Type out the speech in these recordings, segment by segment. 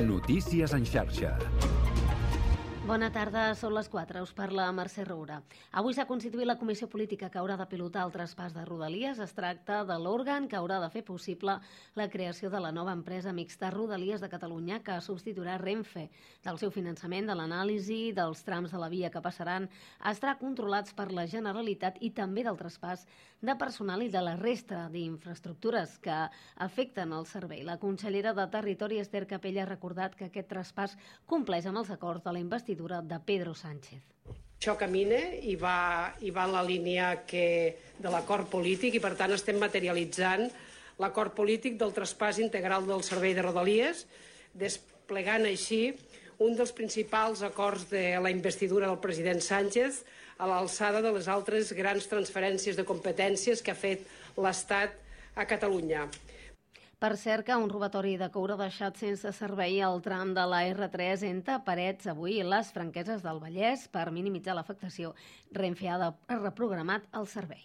Notícies en xarxa. Bona tarda, són les 4, us parla Mercè Roura. Avui s'ha constituït la comissió política que haurà de pilotar el traspàs de Rodalies. Es tracta de l'òrgan que haurà de fer possible la creació de la nova empresa mixta Rodalies de Catalunya que substituirà Renfe. Del seu finançament, de l'anàlisi, dels trams de la via que passaran, estarà controlats per la Generalitat i també del traspàs de personal i de la resta d'infraestructures que afecten el servei. La consellera de Territori, Esther Capella, ha recordat que aquest traspàs compleix amb els acords de la investidura investidura de Pedro Sánchez. Això camina i va, i va en la línia que, de l'acord polític i, per tant, estem materialitzant l'acord polític del traspàs integral del servei de Rodalies, desplegant així un dels principals acords de la investidura del president Sánchez a l'alçada de les altres grans transferències de competències que ha fet l'Estat a Catalunya. Per cert, que un robatori de coure ha deixat sense servei el tram de la R3 entre Parets avui i les franqueses del Vallès per minimitzar l'afectació. Renfe ha reprogramat el servei.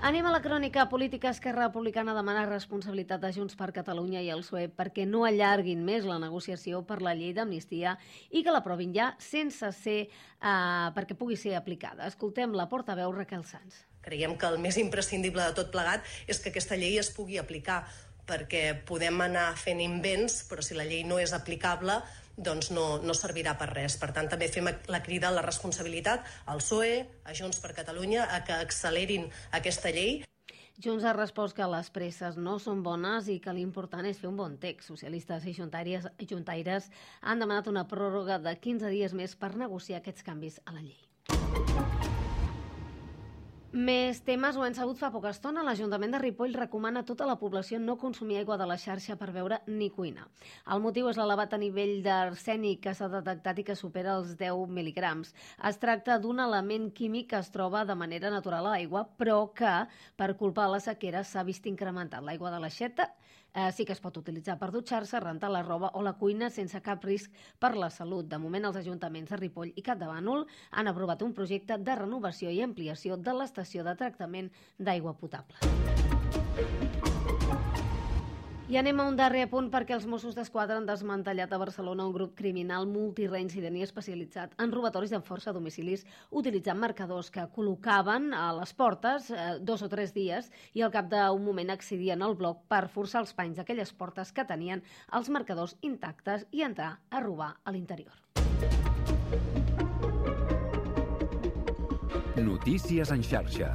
Anem a la crònica política. Esquerra Republicana demana responsabilitat de Junts per Catalunya i el PSOE perquè no allarguin més la negociació per la llei d'amnistia i que l'aprovin ja sense ser eh, perquè pugui ser aplicada. Escoltem la portaveu Raquel Sanz. Creiem que el més imprescindible de tot plegat és que aquesta llei es pugui aplicar perquè podem anar fent invents, però si la llei no és aplicable, doncs no, no servirà per res. Per tant, també fem la crida a la responsabilitat al PSOE, a Junts per Catalunya, a que accelerin aquesta llei. Junts ha respost que les presses no són bones i que l'important és fer un bon text. Socialistes i juntaires, juntaires han demanat una pròrroga de 15 dies més per negociar aquests canvis a la llei. Més temes ho hem sabut fa poca estona. L'Ajuntament de Ripoll recomana a tota la població no consumir aigua de la xarxa per beure ni cuina. El motiu és l'elevat nivell d'arsènic que s'ha detectat i que supera els 10 mil·ligrams. Es tracta d'un element químic que es troba de manera natural a l'aigua, però que, per culpa de la sequera, s'ha vist incrementat. L'aigua de l'aixeta eh, sí que es pot utilitzar per dutxar-se, rentar la roba o la cuina sense cap risc per la salut. De moment, els ajuntaments de Ripoll i Capdavànol han aprovat un projecte de renovació i ampliació de l'estació de tractament d'aigua potable. I anem a un darrer punt perquè els Mossos d'Esquadra han desmantellat a Barcelona un grup criminal multireincident i especialitzat en robatoris amb força a domicilis utilitzant marcadors que col·locaven a les portes eh, dos o tres dies i al cap d'un moment accedien al bloc per forçar els panys d'aquelles portes que tenien els marcadors intactes i entrar a robar a l'interior. Notícies en xarxa.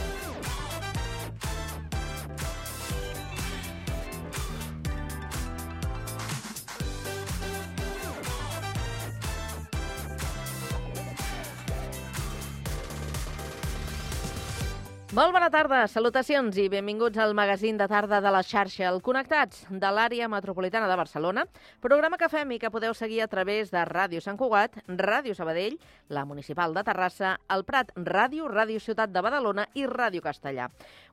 Molt bona tarda, salutacions i benvinguts al magazín de tarda de la xarxa El Connectats de l'àrea metropolitana de Barcelona, programa que fem i que podeu seguir a través de Ràdio Sant Cugat, Ràdio Sabadell, la Municipal de Terrassa, el Prat Ràdio, Ràdio Ciutat de Badalona i Ràdio Castellà.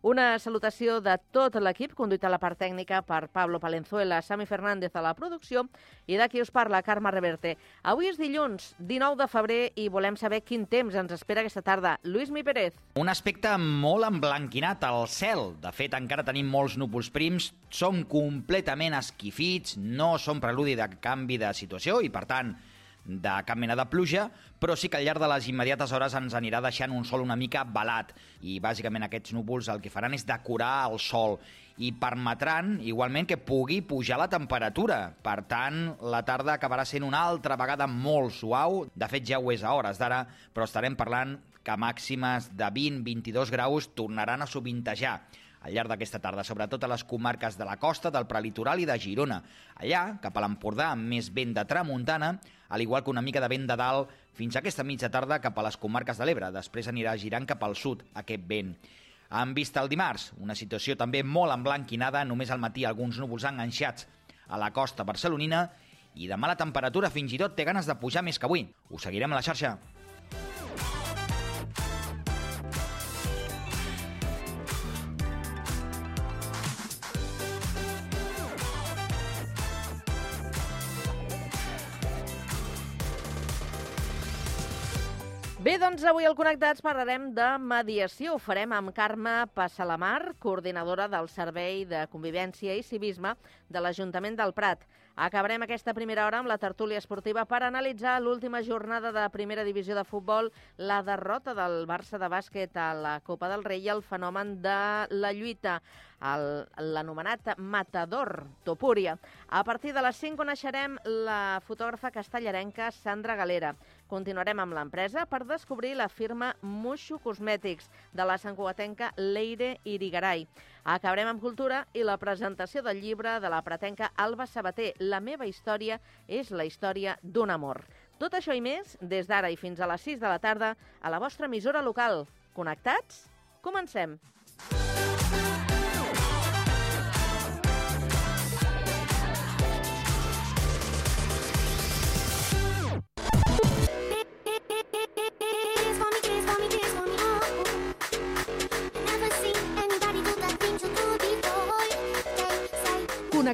Una salutació de tot l'equip, conduït a la part tècnica per Pablo Palenzuela, Sami Fernández a la producció i d'aquí us parla Carme Reverte. Avui és dilluns, 19 de febrer, i volem saber quin temps ens espera aquesta tarda. Lluís Mi Pérez. Un aspecte molt emblanquinat al cel. De fet, encara tenim molts núvols prims, som completament esquifits, no som preludi de canvi de situació i, per tant, de cap mena de pluja, però sí que al llarg de les immediates hores ens anirà deixant un sol una mica balat i bàsicament aquests núvols el que faran és decorar el sol i permetran igualment que pugui pujar la temperatura. Per tant, la tarda acabarà sent una altra vegada molt suau. De fet, ja ho és a hores d'ara, però estarem parlant que màximes de 20-22 graus tornaran a sovintejar al llarg d'aquesta tarda, sobretot a les comarques de la costa, del prelitoral i de Girona. Allà, cap a l'Empordà, amb més vent de tramuntana, al igual que una mica de vent de dalt, fins a aquesta mitja tarda cap a les comarques de l'Ebre. Després anirà girant cap al sud aquest vent. En vista el dimarts, una situació també molt emblanquinada, només al matí alguns núvols enganxats a la costa barcelonina i demà la temperatura fins i tot té ganes de pujar més que avui. Us seguirem a la xarxa. Bé, doncs avui al Connectats parlarem de mediació. Ho farem amb Carme Passalamar, coordinadora del Servei de Convivència i Civisme de l'Ajuntament del Prat. Acabarem aquesta primera hora amb la tertúlia esportiva per analitzar l'última jornada de primera divisió de futbol, la derrota del Barça de bàsquet a la Copa del Rei i el fenomen de la lluita, l'anomenat Matador Topúria. A partir de les 5 coneixerem la fotògrafa castellarenca Sandra Galera. Continuarem amb l'empresa per descobrir la firma Muixo Cosmètics de la santcugatenca Leire Irigaray. Acabarem amb cultura i la presentació del llibre de la pretenca Alba Sabater. La meva història és la història d'un amor. Tot això i més, des d'ara i fins a les 6 de la tarda, a la vostra emissora local. Connectats? Comencem!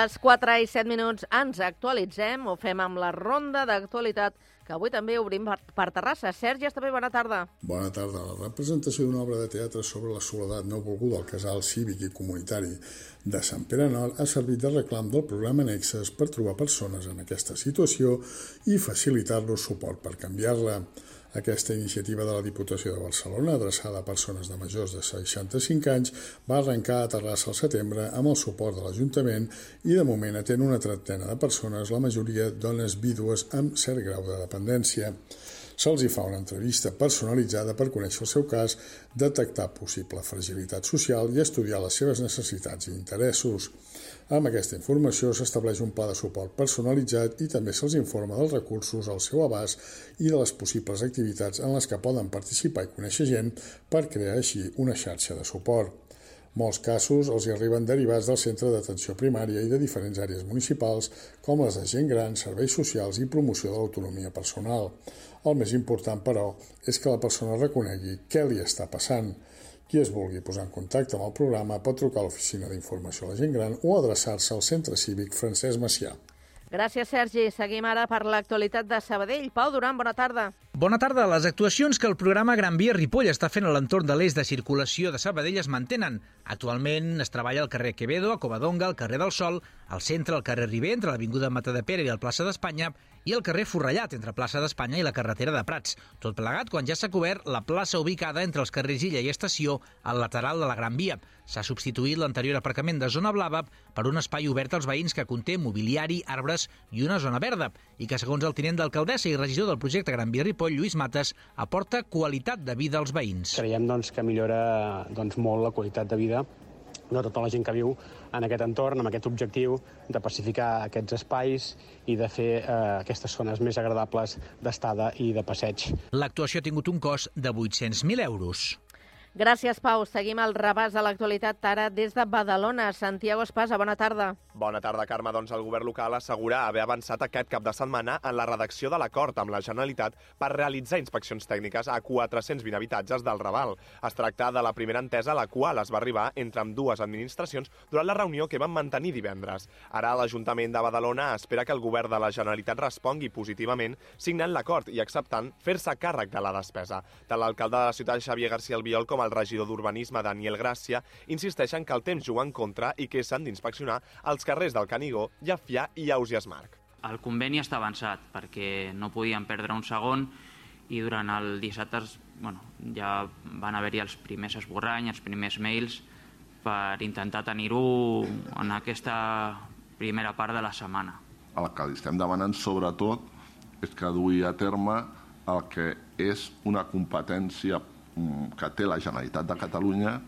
Les 4 i 7 minuts ens actualitzem, ho fem amb la ronda d'actualitat que avui també obrim per, per Terrassa. Sergi, està bé, bona tarda. Bona tarda. La representació d'una obra de teatre sobre la soledat no volguda al casal cívic i comunitari de Sant Pere Nord ha servit de reclam del programa Nexes per trobar persones en aquesta situació i facilitar-los suport per canviar-la. Aquesta iniciativa de la Diputació de Barcelona, adreçada a persones de majors de 65 anys, va arrencar a Terrassa al setembre amb el suport de l'Ajuntament i de moment atén una trentena de persones, la majoria dones vídues amb cert grau de dependència. Se'ls fa una entrevista personalitzada per conèixer el seu cas, detectar possible fragilitat social i estudiar les seves necessitats i interessos. Amb aquesta informació s'estableix un pla de suport personalitzat i també se'ls informa dels recursos al seu abast i de les possibles activitats en les que poden participar i conèixer gent per crear així una xarxa de suport. Molts casos els hi arriben derivats del centre d'atenció primària i de diferents àrees municipals, com les de gent gran, serveis socials i promoció de l'autonomia personal. El més important, però, és que la persona reconegui què li està passant. Qui es vulgui posar en contacte amb el programa pot trucar a l'Oficina d'Informació a la Gent Gran o adreçar-se al Centre Cívic Francesc Macià. Gràcies, Sergi. Seguim ara per l'actualitat de Sabadell. Pau Duran, bona tarda. Bona tarda. Les actuacions que el programa Gran Via Ripoll està fent a l'entorn de l'eix de circulació de Sabadell es mantenen. Actualment es treballa al carrer Quevedo, a Covadonga, al carrer del Sol, al centre, al carrer Riber, entre l'Avinguda Matadepera i el plaça d'Espanya, i el carrer Forrellat, entre plaça d'Espanya i la carretera de Prats. Tot plegat quan ja s'ha cobert la plaça ubicada entre els carrers Illa i Estació, al lateral de la Gran Via. S'ha substituït l'anterior aparcament de zona blava per un espai obert als veïns que conté mobiliari, arbres i una zona verda, i que, segons el tinent d'alcaldessa i regidor del projecte Gran Via Ripoll, Lluís Mates, aporta qualitat de vida als veïns. Creiem doncs, que millora doncs, molt la qualitat de vida de tota la gent que viu en aquest entorn, amb aquest objectiu de pacificar aquests espais i de fer eh, aquestes zones més agradables d'estada i de passeig. L'actuació ha tingut un cost de 800.000 euros. Gràcies, Pau. Seguim el repàs de l'actualitat ara des de Badalona. Santiago Espasa, bona tarda. Bona tarda, Carme. Doncs el govern local assegura haver avançat aquest cap de setmana en la redacció de l'acord amb la Generalitat per realitzar inspeccions tècniques a 420 habitatges del Raval. Es tracta de la primera entesa a la qual es va arribar entre amb dues administracions durant la reunió que van mantenir divendres. Ara l'Ajuntament de Badalona espera que el govern de la Generalitat respongui positivament signant l'acord i acceptant fer-se càrrec de la despesa. Tant l'alcalde de la ciutat, Xavier García Albiol, com el regidor d'Urbanisme, Daniel Gràcia, insisteixen que el temps juga en contra i que s'han d'inspeccionar els carrers del Canigó, Llafià i Ausias Marc. El conveni està avançat perquè no podien perdre un segon i durant el dissabte bueno, ja van haver-hi els primers esborranys, els primers mails per intentar tenir-ho en aquesta primera part de la setmana. El que li estem demanant sobretot és que duï a terme el que és una competència mm, que té la Generalitat de Catalunya,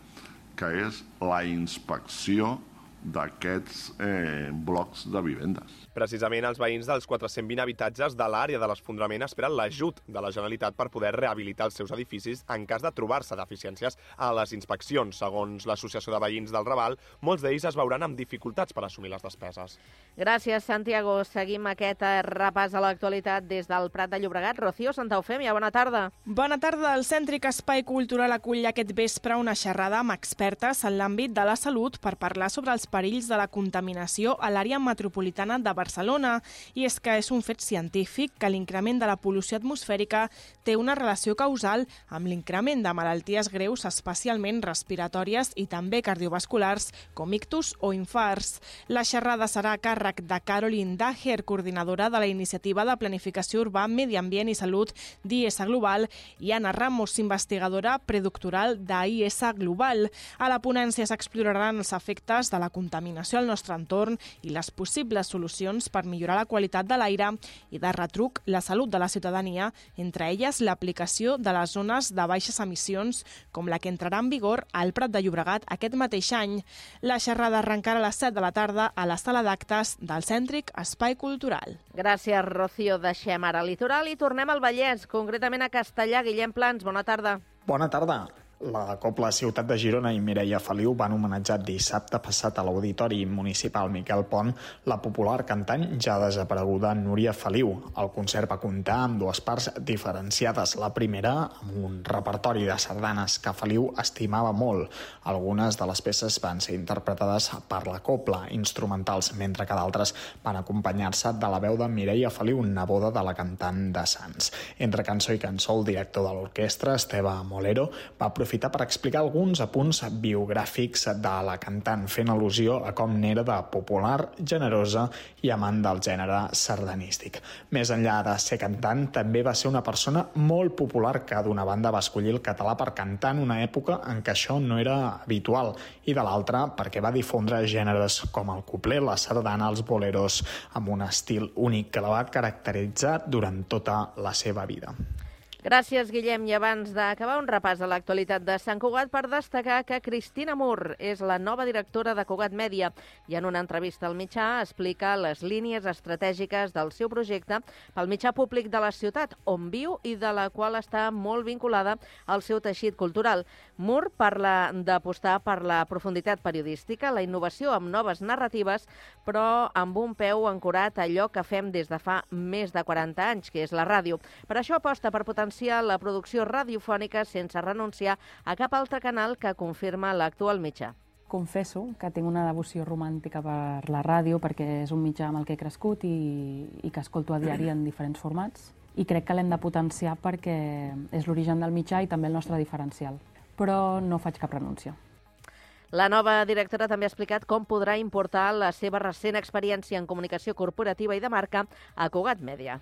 que és la inspecció d'aquests eh, blocs de vivendes. Precisament els veïns dels 420 habitatges de l'àrea de l'esfondrament esperen l'ajut de la Generalitat per poder rehabilitar els seus edificis en cas de trobar-se deficiències a les inspeccions. Segons l'Associació de Veïns del Raval, molts d'ells es veuran amb dificultats per assumir les despeses. Gràcies, Santiago. Seguim aquest repàs a l'actualitat des del Prat de Llobregat. Rocío Santa Eufèmia, bona tarda. Bona tarda. El Cèntric Espai Cultural acull aquest vespre una xerrada amb expertes en l'àmbit de la salut per parlar sobre els perills de la contaminació a l'àrea metropolitana de Barcelona Barcelona, i és que és un fet científic que l'increment de la pol·lució atmosfèrica té una relació causal amb l'increment de malalties greus, especialment respiratòries i també cardiovasculars, com ictus o infarts. La xerrada serà a càrrec de Caroline Daher, coordinadora de la Iniciativa de Planificació Urbà, Medi Ambient i Salut d'IS Global, i Anna Ramos, investigadora predoctoral d'IS Global. A la ponència s'exploraran els efectes de la contaminació al nostre entorn i les possibles solucions accions per millorar la qualitat de l'aire i de retruc la salut de la ciutadania, entre elles l'aplicació de les zones de baixes emissions, com la que entrarà en vigor al Prat de Llobregat aquest mateix any. La xerrada arrencarà a les 7 de la tarda a la sala d'actes del Cèntric Espai Cultural. Gràcies, Rocío. Deixem ara el litoral i tornem al Vallès, concretament a Castellà. Guillem Plans, bona tarda. Bona tarda. La Copla Ciutat de Girona i Mireia Feliu van homenatjar dissabte passat a l'Auditori Municipal Miquel Pont la popular cantant ja desapareguda Núria Feliu. El concert va comptar amb dues parts diferenciades. La primera, amb un repertori de sardanes que Feliu estimava molt. Algunes de les peces van ser interpretades per la Copla, instrumentals, mentre que d'altres van acompanyar-se de la veu de Mireia Feliu, neboda de la cantant de Sants. Entre cançó i cançó, el director de l'orquestra, Esteve Molero, va aprofitar aprofitar per explicar alguns apunts biogràfics de la cantant, fent al·lusió a com n'era de popular, generosa i amant del gènere sardanístic. Més enllà de ser cantant, també va ser una persona molt popular que d'una banda va escollir el català per cantar en una època en què això no era habitual i de l'altra perquè va difondre gèneres com el couplet, la sardana, els boleros, amb un estil únic que la va caracteritzar durant tota la seva vida. Gràcies, Guillem. I abans d'acabar un repàs a l'actualitat de Sant Cugat per destacar que Cristina Mur és la nova directora de Cugat Mèdia i en una entrevista al mitjà explica les línies estratègiques del seu projecte pel mitjà públic de la ciutat, on viu i de la qual està molt vinculada al seu teixit cultural. Mur parla d'apostar per la profunditat periodística, la innovació amb noves narratives, però amb un peu ancorat a allò que fem des de fa més de 40 anys, que és la ràdio. Per això aposta per potenciar potenciar la producció radiofònica sense renunciar a cap altre canal que confirma l'actual mitjà. Confesso que tinc una devoció romàntica per la ràdio perquè és un mitjà amb el que he crescut i, i que escolto a diari en diferents formats i crec que l'hem de potenciar perquè és l'origen del mitjà i també el nostre diferencial. Però no faig cap renúncia. La nova directora també ha explicat com podrà importar la seva recent experiència en comunicació corporativa i de marca a Cugat Mèdia.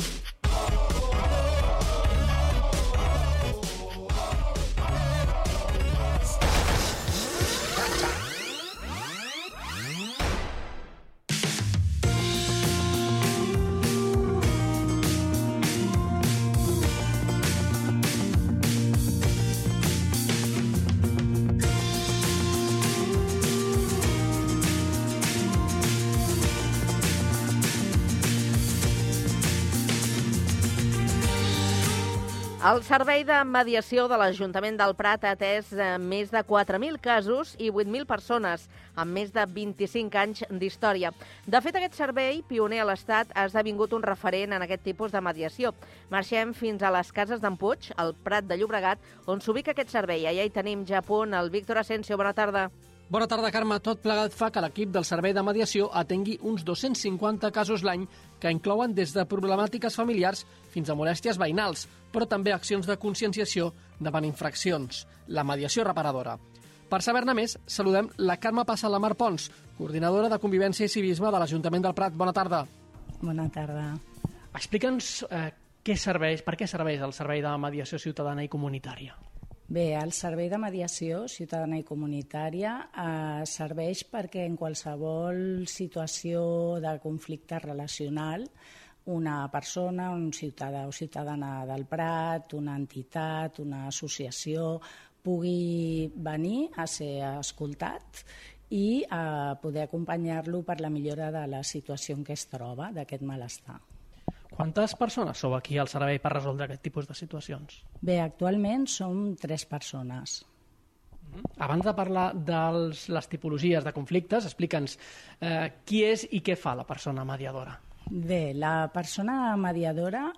El Servei de Mediació de l'Ajuntament del Prat ha atès eh, més de 4.000 casos i 8.000 persones, amb més de 25 anys d'història. De fet, aquest servei, pioner a l'Estat, ha esdevingut un referent en aquest tipus de mediació. Marxem fins a les cases d'en Puig, al Prat de Llobregat, on s'ubica aquest servei. Allà hi tenim ja a punt el Víctor Asensio. Bona tarda. Bona tarda, Carme. Tot plegat fa que l'equip del Servei de Mediació atengui uns 250 casos l'any que inclouen des de problemàtiques familiars fins a molèsties veïnals, però també accions de conscienciació davant infraccions, la mediació reparadora. Per saber-ne més, saludem la Carme Passalamar Pons, coordinadora de Convivència i Civisme de l'Ajuntament del Prat. Bona tarda. Bona tarda. Explica'ns eh, què serveix, per què serveix el Servei de Mediació Ciutadana i Comunitària. Bé, el Servei de Mediació Ciutadana i Comunitària eh, serveix perquè en qualsevol situació de conflicte relacional una persona, un ciutadà o ciutadana del Prat, una entitat, una associació, pugui venir a ser escoltat i a poder acompanyar-lo per la millora de la situació en què es troba, d'aquest malestar. Quantes persones sou aquí al servei per resoldre aquest tipus de situacions? Bé, actualment som tres persones. Abans de parlar de les tipologies de conflictes, explica'ns eh, qui és i què fa la persona mediadora. Bé, la persona mediadora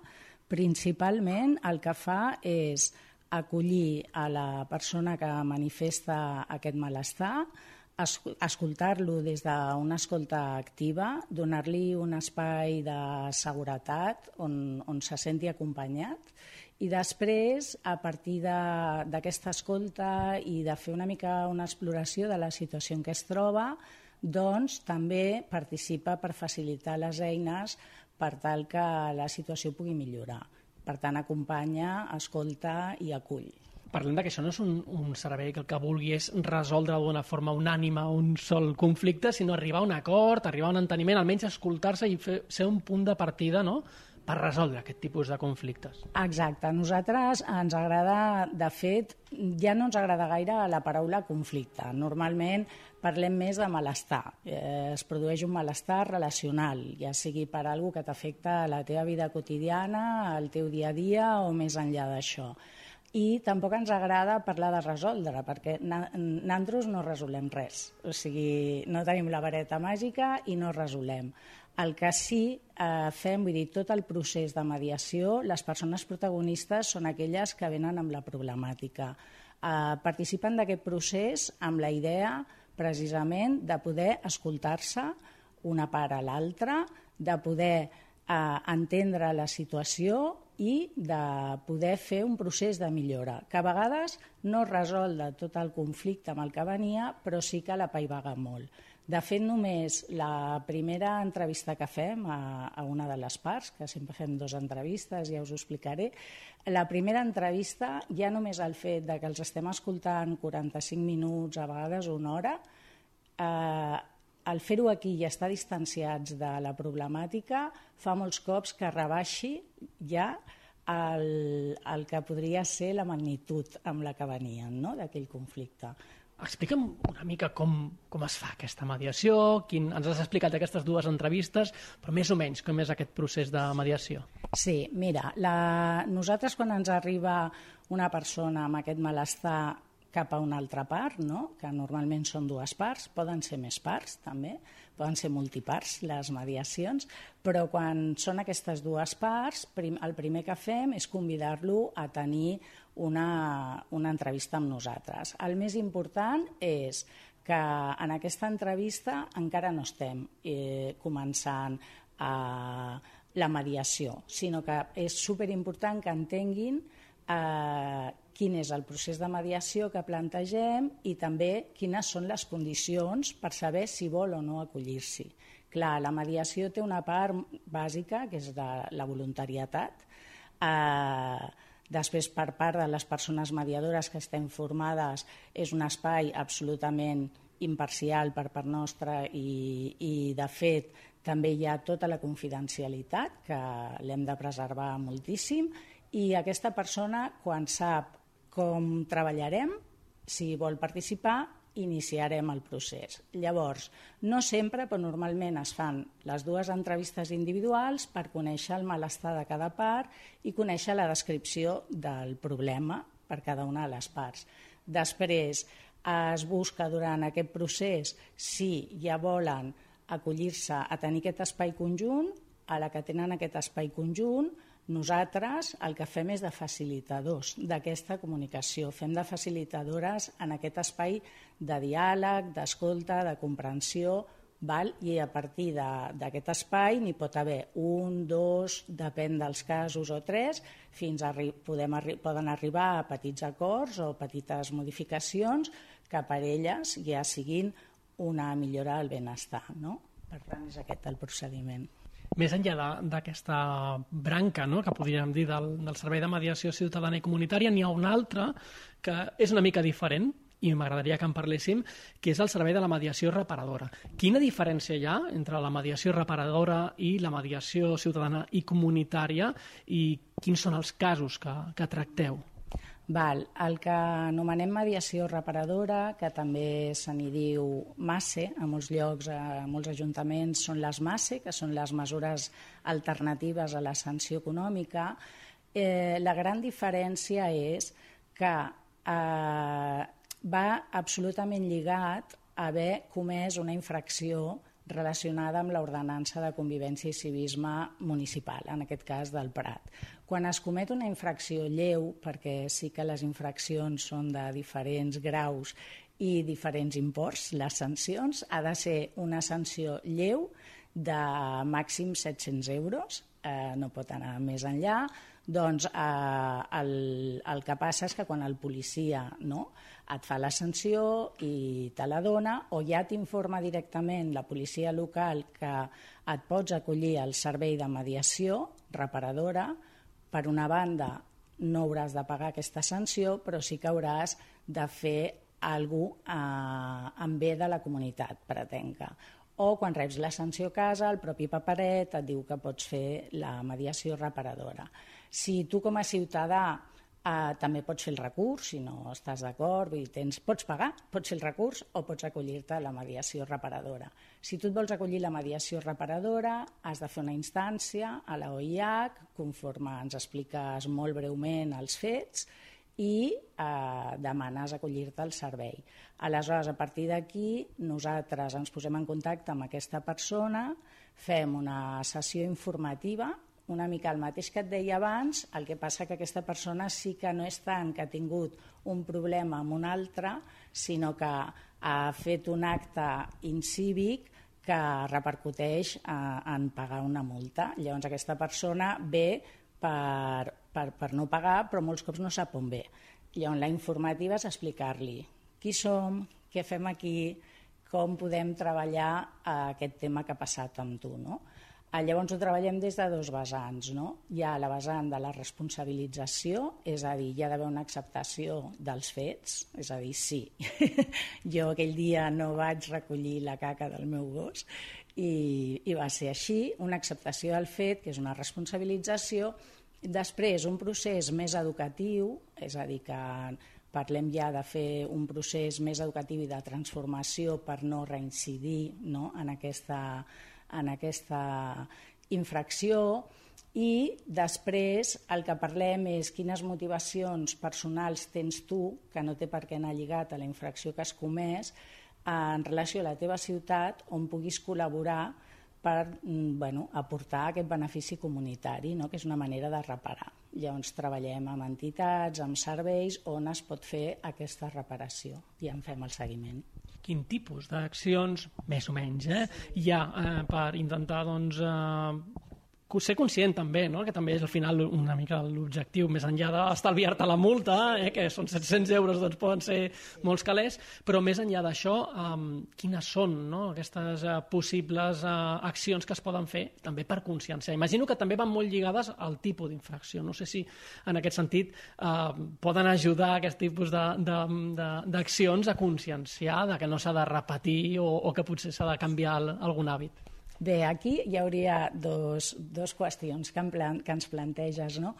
principalment el que fa és acollir a la persona que manifesta aquest malestar, escoltar-lo des d'una escolta activa, donar-li un espai de seguretat on, on se senti acompanyat i després, a partir d'aquesta escolta i de fer una mica una exploració de la situació en què es troba, doncs també participa per facilitar les eines per tal que la situació pugui millorar. Per tant, acompanya, escolta i acull parlem de que això no és un, un servei que el que vulgui és resoldre d'una forma unànima un sol conflicte, sinó arribar a un acord, arribar a un enteniment, almenys escoltar-se i fer, ser un punt de partida no? Per resoldre aquest tipus de conflictes. Exacte. A nosaltres ens agrada, de fet, ja no ens agrada gaire la paraula conflicte. Normalment parlem més de malestar. Eh, es produeix un malestar relacional, ja sigui per algú que t'afecta a la teva vida quotidiana, al teu dia a dia o més enllà d'això i tampoc ens agrada parlar de resoldre, perquè nosaltres no resolem res. O sigui, no tenim la vareta màgica i no resolem. El que sí eh, fem, vull dir, tot el procés de mediació, les persones protagonistes són aquelles que venen amb la problemàtica. Eh, participen d'aquest procés amb la idea, precisament, de poder escoltar-se una part a l'altra, de poder eh, entendre la situació i de poder fer un procés de millora, que a vegades no resol de tot el conflicte amb el que venia, però sí que la paivaga molt. De fet, només la primera entrevista que fem a, a una de les parts, que sempre fem dues entrevistes, ja us ho explicaré, la primera entrevista, ja només el fet de que els estem escoltant 45 minuts, a vegades una hora, eh, el fer-ho aquí i estar distanciats de la problemàtica fa molts cops que rebaixi ja el, el que podria ser la magnitud amb la que venien no? d'aquell conflicte. Explica'm una mica com, com es fa aquesta mediació, quin, ens has explicat aquestes dues entrevistes, però més o menys com és aquest procés de mediació? Sí, mira, la... nosaltres quan ens arriba una persona amb aquest malestar cap a una altra part, no? que normalment són dues parts, poden ser més parts també, poden ser multiparts les mediacions, però quan són aquestes dues parts, prim, el primer que fem és convidar-lo a tenir una, una entrevista amb nosaltres. El més important és que en aquesta entrevista encara no estem eh, començant a la mediació, sinó que és superimportant que entenguin eh, quin és el procés de mediació que plantegem i també quines són les condicions per saber si vol o no acollir-s'hi. Clar, la mediació té una part bàsica, que és de la voluntarietat. Eh, després, per part de les persones mediadores que estem formades, és un espai absolutament imparcial per part nostra i, i de fet, també hi ha tota la confidencialitat, que l'hem de preservar moltíssim, i aquesta persona, quan sap com treballarem, si vol participar, iniciarem el procés. Llavors, no sempre, però normalment es fan les dues entrevistes individuals per conèixer el malestar de cada part i conèixer la descripció del problema per cada una de les parts. Després, es busca durant aquest procés si ja volen acollir-se a tenir aquest espai conjunt, a la que tenen aquest espai conjunt, nosaltres el que fem és de facilitadors d'aquesta comunicació, fem de facilitadores en aquest espai de diàleg, d'escolta, de comprensió, val? i a partir d'aquest espai n'hi pot haver un, dos, depèn dels casos o tres, fins a podem arri poden arribar a petits acords o petites modificacions que per elles ja siguin una millora del benestar. No? Per tant, és aquest el procediment. Més enllà d'aquesta branca, no?, que podríem dir, del, del Servei de Mediació Ciutadana i Comunitària, n'hi ha una altra que és una mica diferent, i m'agradaria que en parléssim, que és el servei de la mediació reparadora. Quina diferència hi ha entre la mediació reparadora i la mediació ciutadana i comunitària i quins són els casos que, que tracteu? Val, el que anomenem mediació reparadora, que també se n'hi diu MASE, a molts llocs, a molts ajuntaments són les MASE, que són les mesures alternatives a la sanció econòmica, eh, la gran diferència és que eh, va absolutament lligat a haver comès una infracció relacionada amb l'ordenança de convivència i civisme municipal, en aquest cas del Prat. Quan es comet una infracció lleu, perquè sí que les infraccions són de diferents graus i diferents imports, les sancions ha de ser una sanció lleu de màxim 700 euros, eh, no pot anar més enllà, doncs eh, el, el que passa és que quan el policia no, et fa la sanció i te la dona o ja t'informa directament la policia local que et pots acollir al servei de mediació reparadora, per una banda no hauràs de pagar aquesta sanció, però sí que hauràs de fer algú eh, en bé de la comunitat pretenca. O quan reps la sanció a casa, el propi paperet et diu que pots fer la mediació reparadora. Si tu com a ciutadà Uh, també pots fer el recurs, si no estàs d'acord, tens, pots pagar, pots fer el recurs o pots acollir-te a la mediació reparadora. Si tu et vols acollir la mediació reparadora, has de fer una instància a la OIH, conforme ens expliques molt breument els fets, i eh, demanes acollir-te al servei. Aleshores, a partir d'aquí, nosaltres ens posem en contacte amb aquesta persona, fem una sessió informativa una mica el mateix que et deia abans, el que passa que aquesta persona sí que no és tant que ha tingut un problema amb un altre, sinó que ha fet un acte incívic que repercuteix eh, en pagar una multa. Llavors aquesta persona ve per, per, per no pagar, però molts cops no sap on ve. Llavors la informativa és explicar-li qui som, què fem aquí, com podem treballar eh, aquest tema que ha passat amb tu. No? Ah, llavors ho treballem des de dos vessants. No? Hi ha la vessant de la responsabilització, és a dir, hi ha d'haver una acceptació dels fets, és a dir, sí, jo aquell dia no vaig recollir la caca del meu gos i, i va ser així, una acceptació del fet, que és una responsabilització, després un procés més educatiu, és a dir, que parlem ja de fer un procés més educatiu i de transformació per no reincidir no, en aquesta en aquesta infracció i després el que parlem és quines motivacions personals tens tu, que no té per què anar lligat a la infracció que has comès, en relació a la teva ciutat on puguis col·laborar per mm, bueno, aportar aquest benefici comunitari, no? que és una manera de reparar. Llavors treballem amb entitats, amb serveis on es pot fer aquesta reparació i en fem el seguiment quin tipus d'accions, més o menys, eh, hi ha eh, per intentar doncs, eh, ser conscient també, no? que també és al final una mica l'objectiu, més enllà d'estalviar-te la multa, eh, que són 700 euros, doncs poden ser molts calés, però més enllà d'això, um, quines són no? aquestes uh, possibles uh, accions que es poden fer també per conscienciar? Imagino que també van molt lligades al tipus d'infracció. No sé si en aquest sentit uh, poden ajudar aquest tipus d'accions a conscienciar de que no s'ha de repetir o, o que potser s'ha de canviar algun hàbit. Bé, aquí hi hauria dos, dos qüestions que, en plan, que ens planteges. No?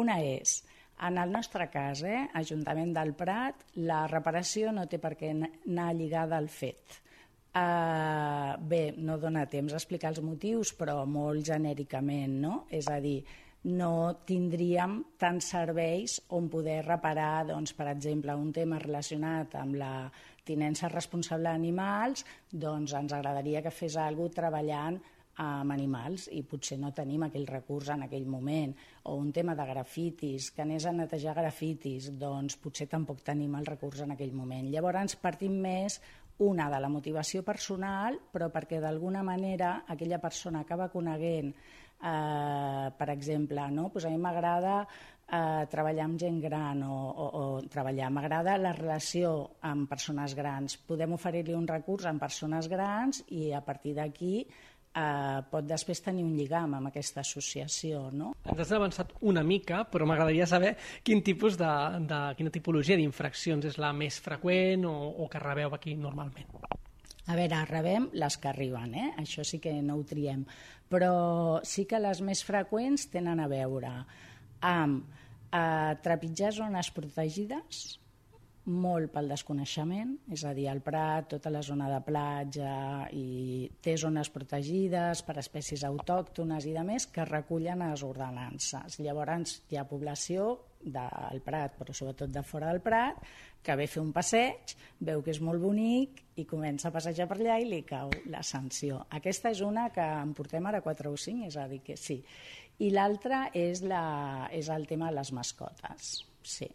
Una és, En el nostre cas, eh, Ajuntament del Prat, la reparació no té per què anar lligada al fet. Uh, bé, no dona temps a explicar els motius, però molt genèricament, no? És a dir, no tindríem tants serveis on poder reparar, doncs, per exemple, un tema relacionat amb la tinença responsable d'animals, doncs ens agradaria que fes alguna treballant amb animals i potser no tenim aquell recurs en aquell moment. O un tema de grafitis, que anés a netejar grafitis, doncs potser tampoc tenim el recurs en aquell moment. Llavors partim més una de la motivació personal, però perquè d'alguna manera aquella persona acaba coneguent eh, per exemple, no? pues a mi m'agrada eh, treballar amb gent gran o, o, o treballar, m'agrada la relació amb persones grans. Podem oferir-li un recurs amb persones grans i a partir d'aquí eh, pot després tenir un lligam amb aquesta associació. No? Ens has avançat una mica, però m'agradaria saber quin tipus de, de quina tipologia d'infraccions és la més freqüent o, o que rebeu aquí normalment. A veure, rebem les que arriben, eh? això sí que no ho triem, però sí que les més freqüents tenen a veure amb eh, trepitjar zones protegides, molt pel desconeixement, és a dir, el Prat, tota la zona de platja i té zones protegides per espècies autòctones i de més que recullen les ordenances. Llavors hi ha població del Prat, però sobretot de fora del Prat, que ve a fer un passeig, veu que és molt bonic i comença a passejar per allà i li cau la sanció. Aquesta és una que en portem ara 4 o 5, és a dir, que sí. I l'altra és, la, és el tema de les mascotes, sí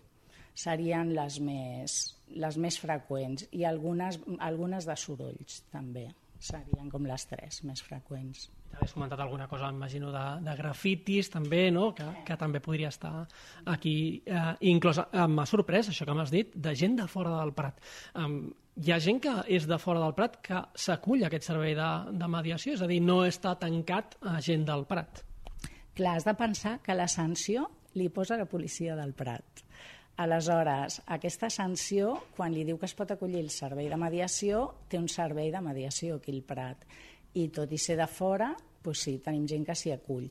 serien les més, les més freqüents i algunes, algunes de sorolls també serien com les tres més freqüents. Has comentat alguna cosa, imagino, de, de grafitis també, no? que, que també podria estar aquí eh, inclòs. Eh, M'ha sorprès això que m'has dit, de gent de fora del Prat. Um, hi ha gent que és de fora del Prat que s'acull aquest servei de, de mediació, és a dir, no està tancat a gent del Prat. Clar, has de pensar que la sanció li posa la policia del Prat. Aleshores, aquesta sanció, quan li diu que es pot acollir el servei de mediació, té un servei de mediació aquí al Prat. I tot i ser de fora, doncs sí, tenim gent que s'hi acull.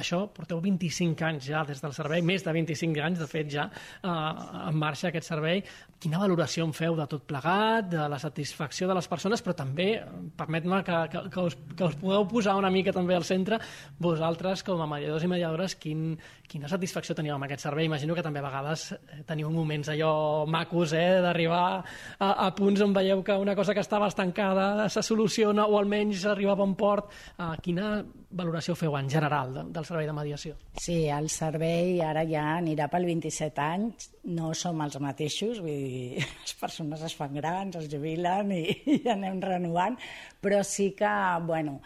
Això porteu 25 anys ja des del servei, més de 25 anys, de fet, ja eh, en marxa aquest servei. Quina valoració en feu de tot plegat, de la satisfacció de les persones, però també, permet-me que, que, que, us, que us podeu posar una mica també al centre, vosaltres com a mediadors i mediadores, quin, quina satisfacció teniu amb aquest servei? Imagino que també a vegades eh, teniu moments allò macos, eh, d'arribar a, a punts on veieu que una cosa que estava estancada se soluciona o almenys arriba a bon port. Eh, quina valoració feu en general de, del servei de mediació? Sí, el servei ara ja anirà pel 27 anys, no som els mateixos, vull dir, les persones es fan grans, es jubilen i, i anem renovant, però sí que, bueno,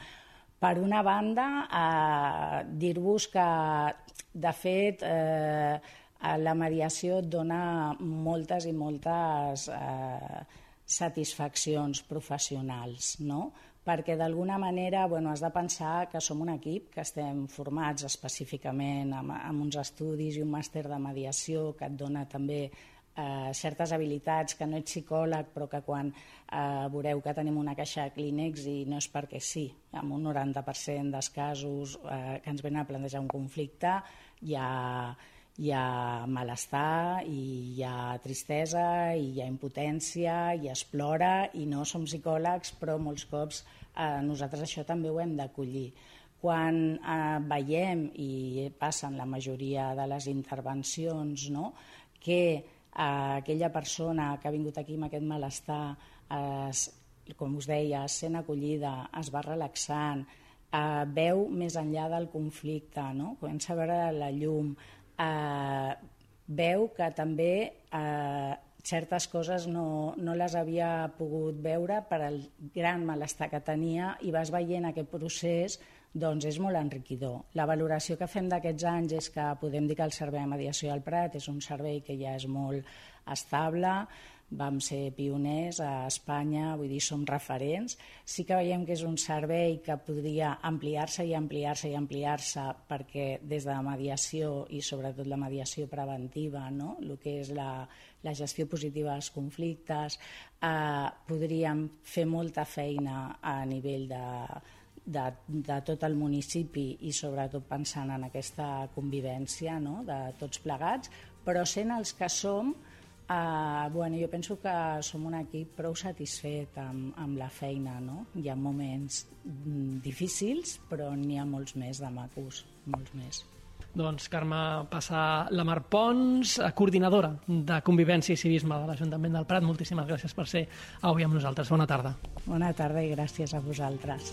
per una banda, eh, dir-vos que, de fet, eh, la mediació et dona moltes i moltes eh, satisfaccions professionals, no? perquè d'alguna manera bueno, has de pensar que som un equip que estem formats específicament amb, amb uns estudis i un màster de mediació que et dona també eh, certes habilitats que no ets psicòleg però que quan eh, veureu que tenim una caixa de clínex i no és perquè sí, amb un 90% dels casos eh, que ens venen a plantejar un conflicte hi ha, hi ha malestar, i hi ha tristesa, i hi ha impotència, i es plora, i no som psicòlegs, però molts cops eh, nosaltres això també ho hem d'acollir. Quan eh, veiem, i passen la majoria de les intervencions, no? que aquella persona que ha vingut aquí amb aquest malestar, es, com us deia, sent acollida, es va relaxant, eh, veu més enllà del conflicte, no? comença a veure la llum, eh, veu que també eh, certes coses no, no les havia pogut veure per al gran malestar que tenia i vas veient aquest procés doncs és molt enriquidor. La valoració que fem d'aquests anys és que podem dir que el servei de mediació al Prat és un servei que ja és molt estable, vam ser pioners a Espanya, vull dir, som referents. Sí que veiem que és un servei que podria ampliar-se i ampliar-se i ampliar-se perquè des de la mediació i sobretot la mediació preventiva, no? el que és la, la gestió positiva dels conflictes, eh, podríem fer molta feina a nivell de, de, de tot el municipi i sobretot pensant en aquesta convivència no? de tots plegats, però sent els que som, eh, bueno, jo penso que som un equip prou satisfet amb, amb la feina. No? Hi ha moments mm, difícils, però n'hi ha molts més de macos, molts més. Doncs Carme passa la Mar Pons, eh, coordinadora de Convivència i Civisme de l'Ajuntament del Prat. Moltíssimes gràcies per ser avui amb nosaltres. Bona tarda. Bona tarda i gràcies a vosaltres.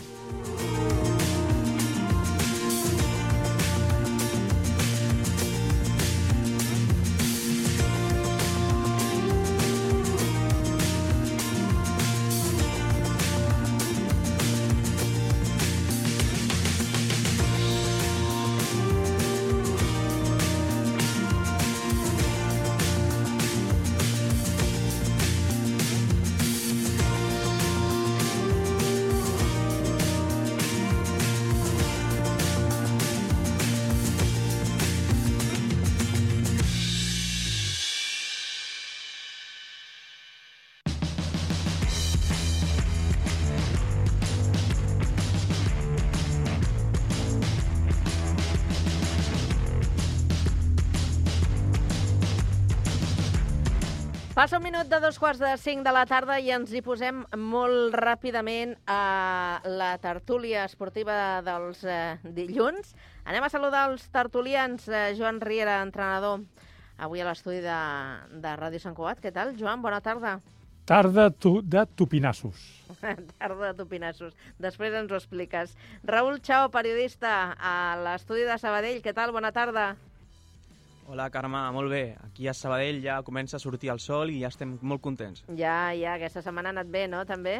De dos quarts de cinc de la tarda i ens hi posem molt ràpidament a la tertúlia esportiva dels eh, dilluns. Anem a saludar els tertulians. Eh, Joan Riera, entrenador, avui a l'estudi de, de Ràdio Sant Cugat. Què tal, Joan? Bona tarda. Tarda tu, de tupinassos. tarda de tupinassos. Després ens ho expliques. Raül Chao, periodista a l'estudi de Sabadell. Què tal? Bona tarda. Hola, Carme, molt bé. Aquí a Sabadell ja comença a sortir el sol i ja estem molt contents. Ja, ja, aquesta setmana ha anat bé, no, també?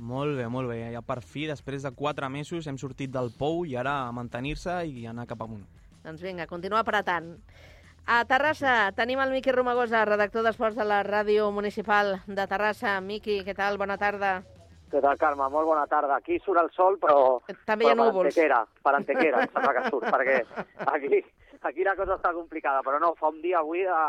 Molt bé, molt bé. Ja per fi, després de quatre mesos, hem sortit del pou i ara a mantenir-se i anar cap amunt. Doncs vinga, continua apretant. A Terrassa tenim el Miqui Romagosa, redactor d'Esports de la Ràdio Municipal de Terrassa. Miqui, què tal? Bona tarda. Què tal, Carme? Molt bona tarda. Aquí surt el sol, però... També hi ha núvols. Per Antequera, per Antequera, em sembla que surt, perquè aquí, aquí la cosa està complicada, però no, fa un dia avui de...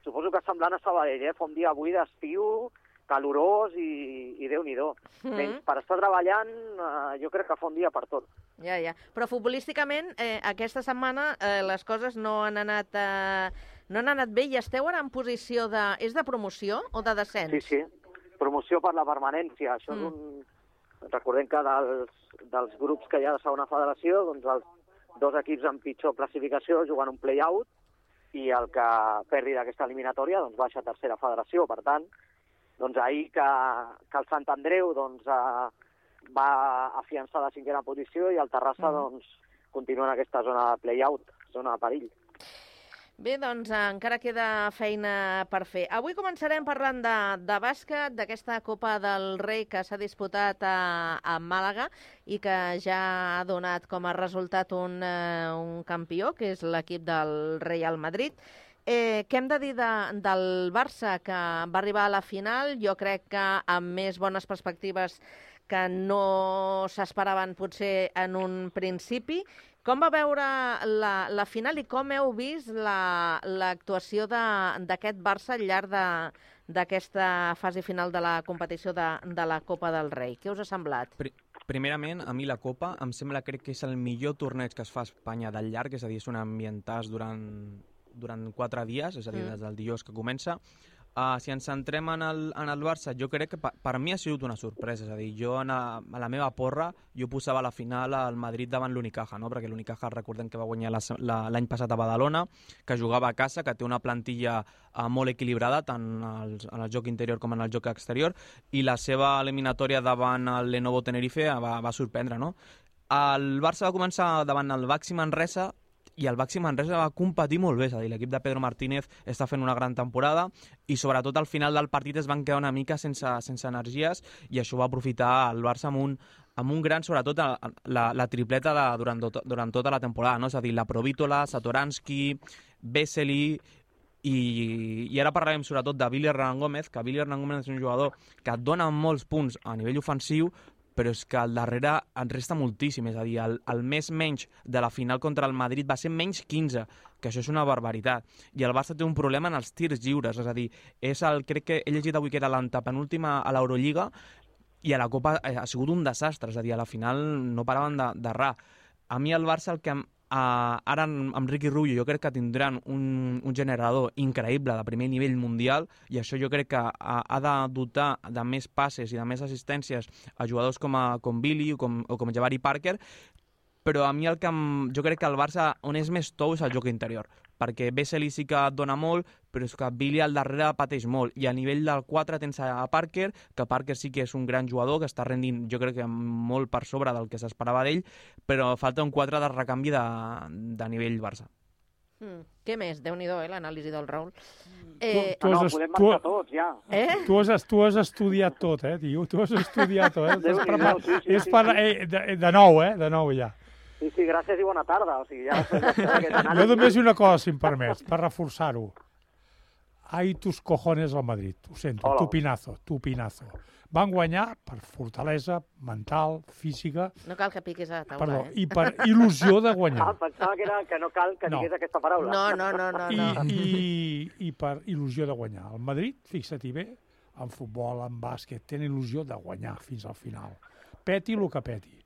Suposo que semblant a Sabadell, eh? Fa un dia avui d'estiu, calorós i, i Déu-n'hi-do. Mhm. Menys per estar treballant, eh, jo crec que fa un dia per tot. Ja, ja. Però futbolísticament, eh, aquesta setmana eh, les coses no han anat... Eh, no han anat bé i esteu ara en posició de... És de promoció o de descens? Sí, sí. Promoció per la permanència. Això mm. és un... Recordem que dels, dels grups que hi ha de segona federació, doncs els dos equips amb pitjor classificació juguen un play-out i el que perdi d'aquesta eliminatòria doncs baixa a tercera federació. Per tant, doncs ahir que, que el Sant Andreu doncs, eh, va afiançar la cinquena posició i el Terrassa Mm. doncs, continua en aquesta zona de play-out, zona de perill. Bé, doncs encara queda feina per fer. Avui començarem parlant de, de bàsquet, d'aquesta Copa del Rei que s'ha disputat a, a Màlaga i que ja ha donat com a resultat un, eh, un campió, que és l'equip del Real Madrid. Eh, què hem de dir de, del Barça, que va arribar a la final, jo crec que amb més bones perspectives que no s'esperaven potser en un principi. Com va veure la, la final i com heu vist la- l'actuació la, d'aquest Barça al llarg de- d'aquesta fase final de la competició de, de la Copa del Rei? Què us ha semblat? Pri primerament, a mi la Copa em sembla crec que és el millor torneig que es fa a Espanya del llarg, és a dir, és un ambientàs durant, durant quatre dies, és a dir, Mm. des del dijous que comença. Uh, si ens centrem en el, en el Barça, jo crec que per, per mi ha sigut una sorpresa, és a dir, jo en a, a la meva porra jo posava a la final al Madrid davant l'Unicaja, no? perquè l'Unicaja recordem que va guanyar la se- la- l'any passat a Badalona, que jugava a casa, que té una plantilla uh, molt equilibrada tant al, en el joc interior com en el joc exterior, i la seva eliminatòria davant el Lenovo Tenerife va, va sorprendre, no? El Barça va començar davant el Baxi Manresa i el Baxi Manresa va competir molt bé, és a dir, l'equip de Pedro Martínez està fent una gran temporada i sobretot al final del partit es van quedar una mica sense, sense energies i això va aprofitar el Barça amb un, amb un gran, sobretot la, la, la tripleta de, durant, tot, durant tota la temporada, no? és a dir, la Provítola, Satoransky, Vesely i, i ara parlarem sobretot de Billy Hernán Gómez, que Billy Hernán Gómez és un jugador que et dona molts punts a nivell ofensiu, però és que al darrere en resta moltíssim, és a dir, el, el més menys de la final contra el Madrid va ser menys 15, que això és una barbaritat. I el Barça té un problema en els tirs lliures, és a dir, és el, crec que he llegit avui que era l'antepenúltima a l'Eurolliga, i a la Copa eh, ha sigut un desastre, és a dir, a la final no paraven de- d'errar. A mi el Barça el que Uh, ara amb, amb Ricky Rubio jo crec que tindran un, un generador increïble de primer nivell mundial i això jo crec que ha, ha de dotar de més passes i de més assistències a jugadors com, a, com Billy o com, o com Jabari Parker però a mi el que em, jo crec que el Barça on és més tou és el joc interior perquè Vesely sí que dona molt, però és que Billy al darrere pateix molt. I a nivell del 4 tens a Parker, que Parker sí que és un gran jugador, que està rendint jo crec que molt per sobre del que s'esperava d'ell, però falta un 4 de recanvi de, de nivell Barça. Mm. Què més? déu-n'hi-do, eh, l'anàlisi del Raül. Eh, tu, has, podem tu, marxar tots, ja. Eh? tu, has, tu has estudiat tot, eh, tio? Tu has estudiat tot, eh? Déu-n'hi-do, preparat- sí, sí, és sí, per, sí. eh, de, de nou, eh? De nou, ja. Sí, sí, gràcies i bona tarda. O sigui, ja Jo només una cosa, si em permets, per reforçar-ho. Ai, tus cojones al Madrid. Ho sento, Hola. tu pinazo, tu pinazo. Van guanyar per fortalesa mental, física, No cal que piquis a taula, perdó, eh? i per il·lusió de guanyar. Ah, pensava que, era, que no cal que No. digués aquesta paraula. No, no, no, no. I, no. i, i per il·lusió de guanyar. El Madrid, fixa-t'hi bé, en futbol, en bàsquet, tenen il·lusió de guanyar fins al final. Peti el que peti.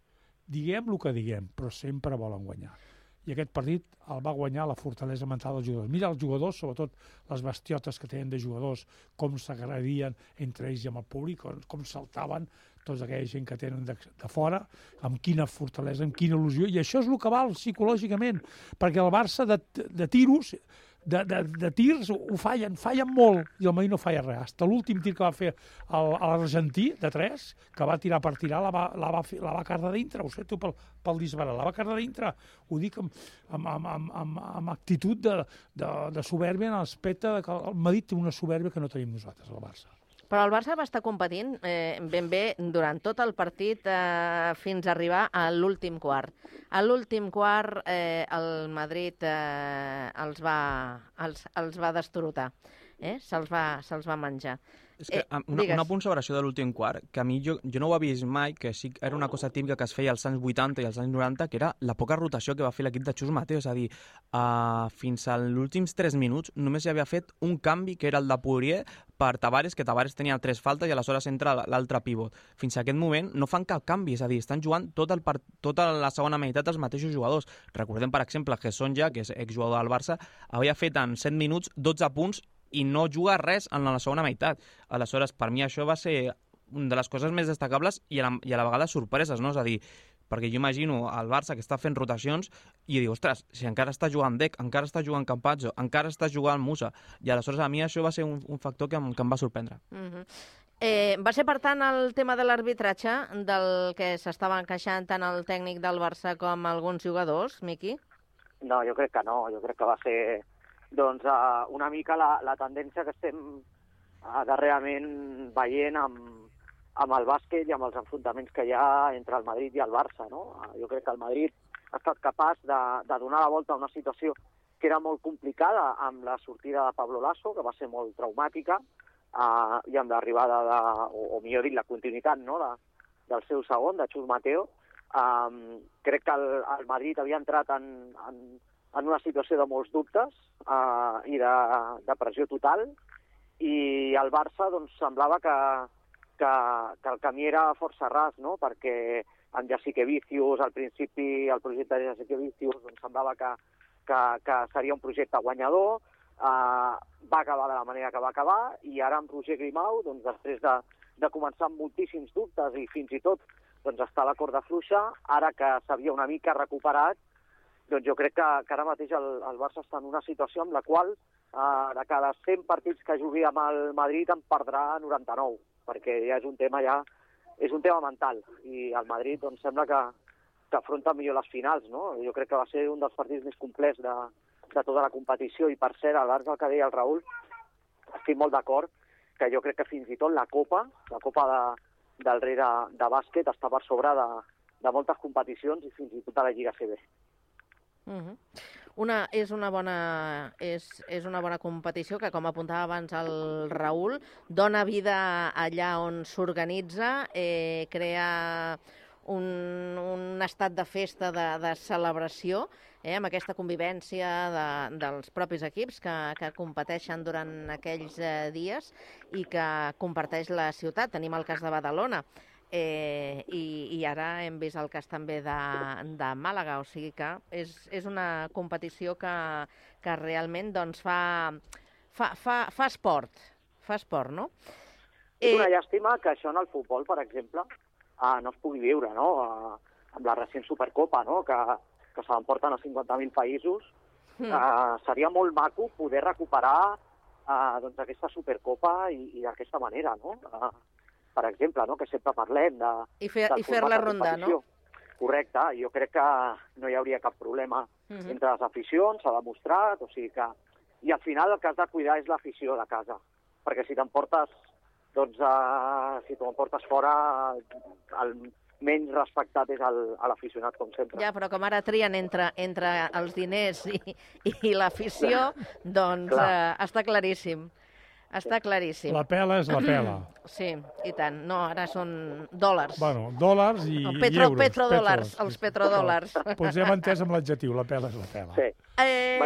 Diguem el que diguem, però sempre volen guanyar. I aquest partit el va guanyar la fortalesa mental dels jugadors. Mira els jugadors, sobretot les bestiotes que tenen de jugadors, com s'agradien entre ells i amb el públic, com, com saltaven tots aquella gent que tenen de, de fora, amb quina fortalesa, amb quina il·lusió, i això és el que val psicològicament, perquè el Barça de, de tiros, de, de, de tirs ho fallen, fallen molt, i el Madrid no falla res. Hasta l'últim tir que va fer l'argentí, de 3, que va tirar per tirar, la va, la va, fer, la va de dintre, ho tu pel, pel disbarat, la va de dintre, ho dic amb, amb, amb, amb, amb, actitud de, de, de soberbia en l'aspecte que el Madrid té una soberbia que no tenim nosaltres, el Barça. Però el Barça va estar competint eh, ben bé durant tot el partit eh, fins a arribar a l'últim quart. A l'últim quart eh, el Madrid eh, els, va, els, els va destorotar, eh? se'ls va, se va menjar. És que, Eh, una, digues. un apunt sobre això de l'últim quart, que a mi jo, jo no ho havia vist mai, que sí era una cosa típica que es feia als anys 80 i als anys 90, que era la poca rotació que va fer l'equip de Xus Mateo, és a dir, uh, fins als últims 3 minuts només hi havia fet un canvi, que era el de Poirier, per Tavares, que Tavares tenia tres faltes i aleshores entra l'altre pivot. Fins a aquest moment no fan cap canvi, és a dir, estan jugant tot el part, tota la segona meitat els mateixos jugadors. Recordem, per exemple, que Sonja, que és exjugador del Barça, havia fet en 7 minuts 12 punts i no juga res en la segona meitat. Aleshores, per mi això va ser una de les coses més destacables i a la, i a la vegada sorpreses, no? És a dir, perquè jo imagino el Barça que està fent rotacions i dic, ostres, si encara està jugant Dec, encara està jugant Campazzo, encara està jugant Musa, i aleshores a mi això va ser un, un factor que em, que em va sorprendre. Mm -hmm. Eh, va ser, per tant, el tema de l'arbitratge del que s'estaven queixant tant el tècnic del Barça com alguns jugadors, Miqui? No, jo crec que no. Jo crec que va ser doncs, uh, una mica la, la tendència que estem uh, darrerament veient amb, amb el bàsquet i amb els enfrontaments que hi ha entre el Madrid i el Barça. No? Uh, jo crec que el Madrid ha estat capaç de, de donar la volta a una situació que era molt complicada amb la sortida de Pablo Lasso, que va ser molt traumàtica, uh, i amb l'arribada de, o, o millor dit, la continuïtat no? de, del seu segon, de Xus Mateo. Um, crec que el, el Madrid havia entrat en, en, en una situació de molts dubtes uh, i de, de pressió total, i el Barça doncs, semblava que, que, que el camí era força ras, no? perquè amb Jessique Vicius, al principi el projecte de Jessique Vicius doncs, semblava que, que, que seria un projecte guanyador, uh, va acabar de la manera que va acabar, i ara amb Roger Grimau, doncs, després de, de començar amb moltíssims dubtes i fins i tot doncs, està a la corda fluixa, ara que s'havia una mica recuperat, doncs jo crec que, que ara mateix el, el Barça està en una situació amb la qual eh, de cada 100 partits que jugui amb el Madrid en perdrà 99, perquè ja és un tema ja és un tema mental i el Madrid doncs, sembla que, que afronta millor les finals. No? Jo crec que va ser un dels partits més complets de, de tota la competició i per cert, a l'art del que deia el Raül, estic molt d'acord que jo crec que fins i tot la Copa, la Copa de, del rei de, de bàsquet està per sobre de, de moltes competicions i fins i tot a la Lliga CB. Una, és, una bona, és, és una bona competició que, com apuntava abans el Raül, dona vida allà on s'organitza, eh, crea un, un estat de festa, de, de celebració, eh, amb aquesta convivència de, dels propis equips que, que competeixen durant aquells eh, dies i que comparteix la ciutat. Tenim el cas de Badalona. Eh, i, i ara hem vist el cas també de, de Màlaga, o sigui que és, és una competició que, que realment doncs, fa, fa, fa, fa esport, fa esport, no? És una llàstima que això en el futbol, per exemple, uh, no es pugui viure, no? Uh, amb la recent Supercopa, no? que, que se l'emporten a 50.000 països. Mm. Uh, seria molt maco poder recuperar uh, doncs, aquesta Supercopa i, i d'aquesta manera, no? Uh, per exemple, no? que sempre parlem de... I fer- i fer la ronda, competició. Correcte, jo crec que no hi hauria cap problema Mhm. entre les aficions, s'ha demostrat, o sigui que... I al final el que has de cuidar és l'afició de casa, perquè si t'emportes, doncs, uh, si t'ho emportes fora, el menys respectat és l'aficionat, com sempre. Ja, però com ara trien entre, entre els diners i, i l'afició, doncs Clar. eh, està claríssim. Està claríssim. La pela és la pela. Sí, i tant. No, ara són dòlars. Bueno, dòlars i, El i petro, euros. petrodòlars, petros. els petrodòlars. Doncs hem entès amb l'adjectiu, la pela és la pela. Sí. Eh,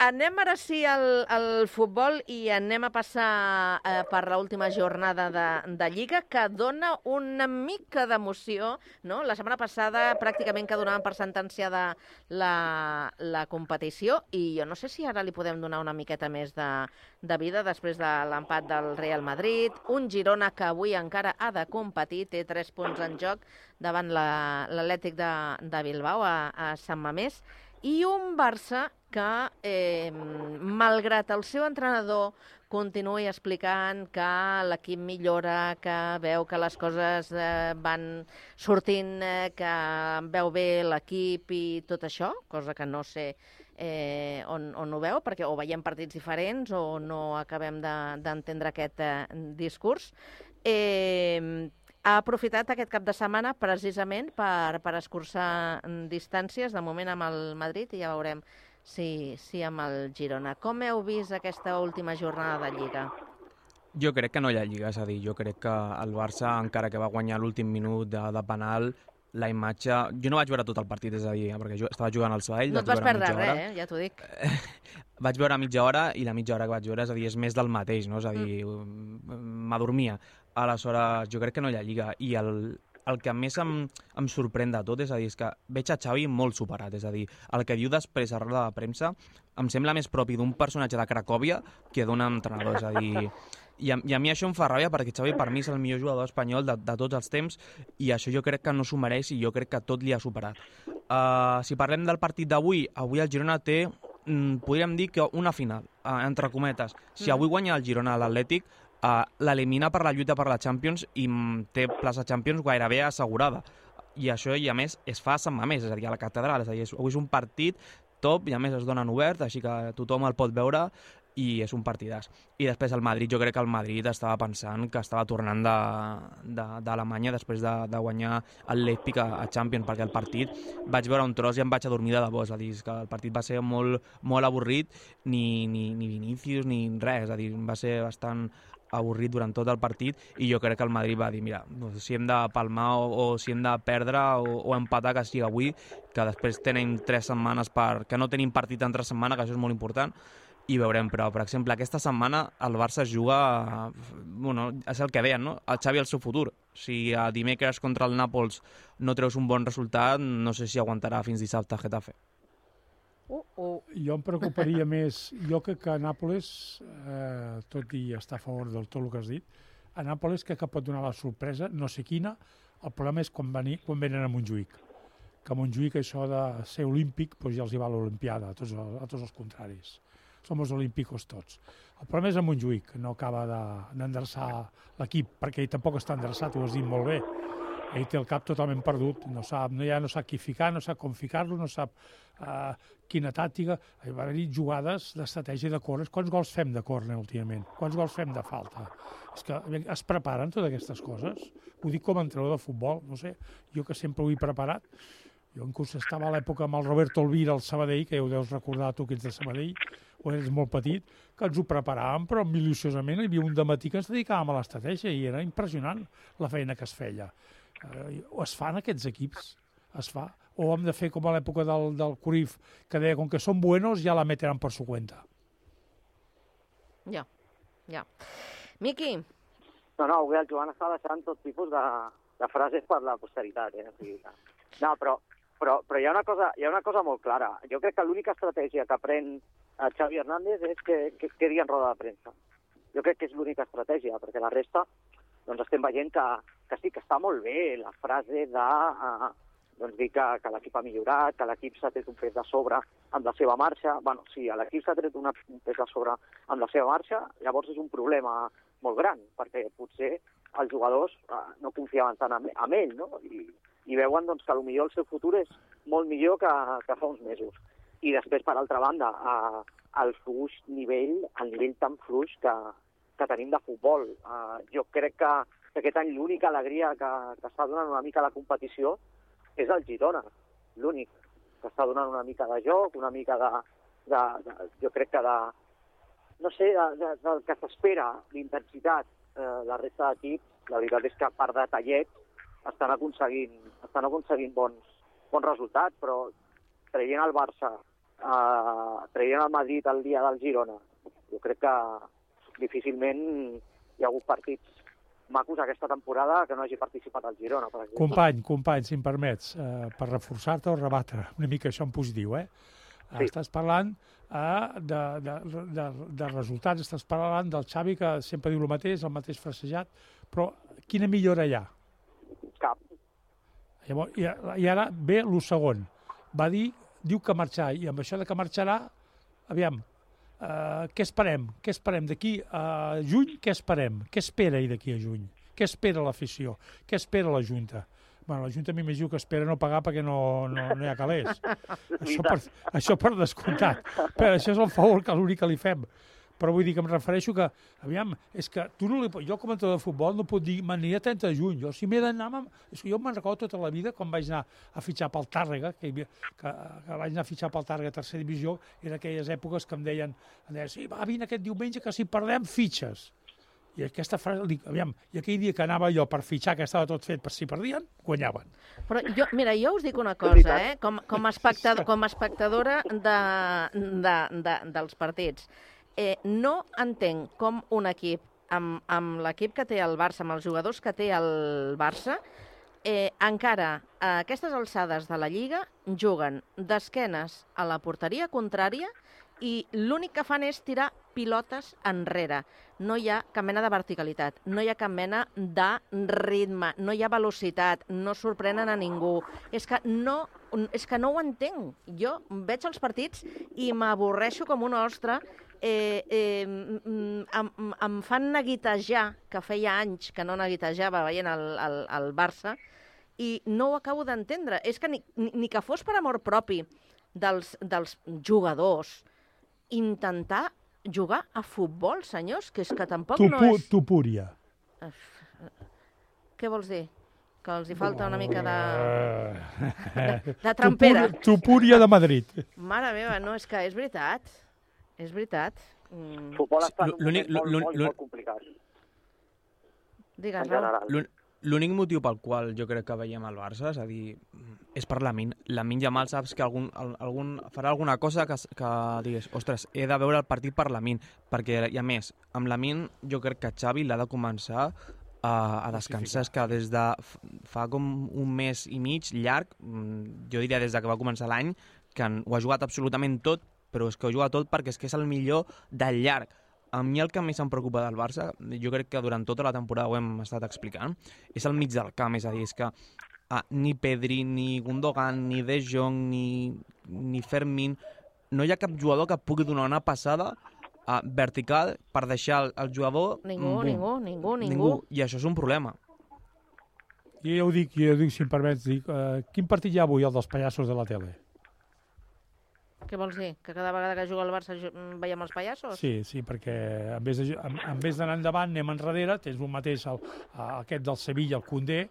anem ara sí al, al futbol i anem a passar eh, per l'última jornada de, de Lliga que dona una mica d'emoció. No? La setmana passada pràcticament que donaven per sentenciada la, la competició i jo no sé si ara li podem donar una miqueta més de, de vida després de l'empat del Real Madrid. Un Girona que avui encara ha de competir, té 3 punts en joc davant la- l'Atlètic de, de Bilbao a, a Sant Mamés i un Barça que, eh, malgrat el seu entrenador continuï explicant que l'equip millora, que veu que les coses eh, van sortint, eh, que veu bé l'equip i tot això, cosa que no sé eh, on, on ho veu, perquè o veiem partits diferents o no acabem de- d'entendre aquest eh, discurs. Eh, ha aprofitat aquest cap de setmana precisament per, per escurçar mm, distàncies, de moment amb el Madrid, i ja veurem si, si amb el Girona. Com heu vist aquesta última jornada de Lliga? Jo crec que no hi ha lliga, és a dir, jo crec que el Barça, encara que va guanyar l'últim minut de, de penal, la imatge... Jo no vaig veure tot el partit, és a dir, perquè jo estava jugant al Sabadell, No et vas perdre hora. res, eh? ja t'ho dic. Vaig veure mitja hora i la mitja hora que vaig veure, és a dir, és més del mateix, no? És a dir, m'adormia. Aleshores, jo crec que no hi ha lliga. I el, el que més em, em sorprèn de tot, és a dir, és que veig a Xavi molt superat, és a dir, el que diu després a roda de premsa em sembla més propi d'un personatge de Cracòvia que d'un entrenador, és a dir... I a, I a mi això em fa ràbia perquè Xavi per mi és el millor jugador espanyol de, de tots els temps i això jo crec que no s'ho mereix i jo crec que tot li ha superat. Uh, si parlem del partit d'avui, avui el Girona té, mm, podríem dir que una final, uh, entre cometes. Si Mm. avui guanya el Girona a l'Atlètic, uh, l'elimina per la lluita per la Champions i té plaça Champions gairebé assegurada. I això, i a més, es fa a Sant Mamés, és a dir, a la catedral. És a dir, avui és un partit top i a més es donen obert, així que tothom el pot veure i és un partidàs. I després el Madrid, jo crec que el Madrid estava pensant que estava tornant de- de- d'Alemanya de, després de, de guanyar el Leipzig a, a Champions, perquè el partit vaig veure un tros i em vaig adormir de debò, és a dir, que el partit va ser molt, molt avorrit, ni, ni, ni Vinícius ni res, és a dir, va ser bastant avorrit durant tot el partit i jo crec que el Madrid va dir, mira, sé si hem de palmar o, o si hem de perdre o, o empatar que sigui avui, que després tenim tres setmanes per... que no tenim partit entre setmana, que això és molt important, i veurem, però, per exemple, aquesta setmana el Barça juga... Bueno, és el que deien, no? El Xavi el seu futur. Si a dimecres contra el Nàpols no treus un bon resultat, no sé si aguantarà fins dissabte a Getafe. Uh, uh. Jo em preocuparia més, jo crec que a Nàpoles, eh, tot i estar a favor del tot el que has dit, a Nàpoles crec que pot donar la sorpresa, no sé quina, el problema és quan, venir, quan venen a Montjuïc, que a Montjuïc això de ser olímpic doncs ja els hi va l'Olimpiada, a, tots, a tots els contraris. Som els olímpicos tots. El problema és a Montjuïc, no acaba de- d'endreçar l'equip, perquè ell tampoc està endreçat, ho has dit molt bé. Ell té el cap totalment perdut, no sap, no, ja no sap qui ficar, no sap com ficar-lo, no sap uh, quina tàctica. Va haver jugades d'estratègia de córner. Quants gols fem de córner últimament? Quants gols fem de falta? És que es preparen totes aquestes coses. Ho dic com a entrenador de futbol, no sé, jo que sempre ho he preparat. Jo inclús estava a l'època amb el Roberto Elvira al Sabadell, que ja ho deus recordar tu que ets de Sabadell, o eres molt petit, que ens ho preparàvem, però minuciosament hi havia un dematí que ens dedicàvem a l'estratègia i era impressionant la feina que es feia. Eh, es fan aquests equips, es fa. O hem de fer com a l'època del, del Cruyff, que deia, com que són buenos, ja la meteran per su cuenta. Ja, ja. Miqui, No, no, avui el Joan està deixant tot tipus de, la frase és per la posteritat, eh? O sigui, que- no, però, però, però hi, ha una cosa, hi ha una cosa molt clara. Jo crec que l'única estratègia que pren eh, Xavi Hernández és que, que, que en roda de premsa. Jo crec que és l'única estratègia, perquè la resta doncs estem veient que, que sí, que està molt bé la frase de uh, doncs dir que, que l'equip ha millorat, que l'equip s'ha tret un pes de sobre amb la seva marxa. bueno, a l'equip s'ha tret una, un pes de sobre amb la seva marxa, llavors és un problema molt gran, perquè potser els jugadors uh, no confiaven tant en, en ell, no? I, i veuen doncs, que potser el seu futur és molt millor que, que fa uns mesos. I després, per altra banda, uh, el fluix nivell, el nivell tan fluix que, que tenim de futbol. Uh, jo crec que, que aquest any l'única alegria que, que està donant una mica la competició és el Girona, l'únic que està donant una mica de joc, una mica de, de, de jo crec que de, no sé, de, de, del que s'espera, l'intensitat, eh, la resta d'equips, la veritat és que a part de tallets estan aconseguint, estan aconseguint bons, bons resultats, però traient el Barça, eh, traient el Madrid el dia del Girona, jo crec que difícilment hi ha hagut partits macos aquesta temporada que no hagi participat al Girona, per exemple. Company, company, si em permets, eh, per reforçar-te o rebatre una mica això en positiu, eh? Sí. Estàs parlant eh, de, de, de, de resultats, estàs parlant del Xavi que sempre diu el mateix, el mateix frasejat, però quina millora hi ha? Cap. Llavors, i, I ara ve el segon. Va dir, diu que marxarà, i amb això de que marxarà, aviam, eh, què esperem? Què esperem d'aquí a juny? Què esperem? Què espera ell d'aquí a juny? Què espera l'afició? Què espera la Junta? Bueno, la Junta m'imagino que espera no pagar perquè no, no, no hi ha calés. això, per, això per descomptat. Però això és el favor que l'únic que li fem. Però vull dir que em refereixo que, aviam, és que tu no li, jo com a entrenador de futbol no puc dir m'aniré a 30 de juny. Jo si m'he d'anar... És que jo me'n recordo tota la vida quan vaig anar a fitxar pel Tàrrega, que, havia, que, que vaig anar a fitxar pel Tàrrega a tercera divisió, era aquelles èpoques que em deien, em deien sí, va, vine aquest diumenge que si perdem fitxes. I aquesta frase, dic, aviam, i aquell dia que anava jo per fitxar, que estava tot fet per si perdien, guanyaven. Però jo, mira, jo us dic una cosa, eh? Com, com, a, espectador, com a espectadora de, de, de, dels partits. Eh, no entenc com un equip, amb, amb l'equip que té el Barça, amb els jugadors que té el Barça, eh, encara a aquestes alçades de la Lliga juguen d'esquenes a la porteria contrària i l'únic que fan és tirar pilotes enrere. No hi ha cap mena de verticalitat, no hi ha cap mena de ritme, no hi ha velocitat, no sorprenen a ningú. És que no, és que no ho entenc. Jo veig els partits i m'avorreixo com una ostra eh, eh, em, em fan neguitejar, que feia anys que no neguitejava veient el, el, el Barça, i no ho acabo d'entendre. És que ni, ni, ni que fos per amor propi dels, dels jugadors, intentar jugar a futbol, senyors, que és que tampoc Tu, no és... tu púria. Què vols dir? Que els hi falta una mica de... De, de trampera. Tu púria de Madrid. Mare meva, no, és que és veritat. És veritat. Mm. Futbol està en un L'únic- moment molt, molt, molt complicat. Digues. L'ún- L'únic motiu pel qual jo crec que veiem el Barça, és a dir, és per Lamin. Lamin Jamal saps que algun, al- algun, farà alguna cosa que, que digues, ostres, he de veure el partit per Lamin, perquè, i a més, amb Lamin jo crec que Xavi l'ha de començar a, a descansar, és que des de fa com un mes i mig llarg, mm, jo diria des de que va començar l'any, que ho ha jugat absolutament tot, però és que ho juga tot perquè és que és el millor del llarg. A mi el que més em preocupa del Barça, jo crec que durant tota la temporada ho hem estat explicant, és el mig del camp, és a dir, és que ah, ni Pedri, ni Gundogan, ni De Jong, ni, ni Fermín, no hi ha cap jugador que pugui donar una passada ah, vertical per deixar el, el jugador... Ningú, ningú, ningú, ningú. ningú. I això és un problema. Jo ja ho dic, jo ja ho dic, si em permets, dic, uh, quin partit hi ha avui, el dels pallassos de la tele? Què vols dir? Que cada vegada que juga el Barça mm, veiem els pallassos? Sí, sí, perquè en vez de- en, en vez d'anar endavant anem enrere, tens un mateix, el, aquest del Sevilla, el Condé,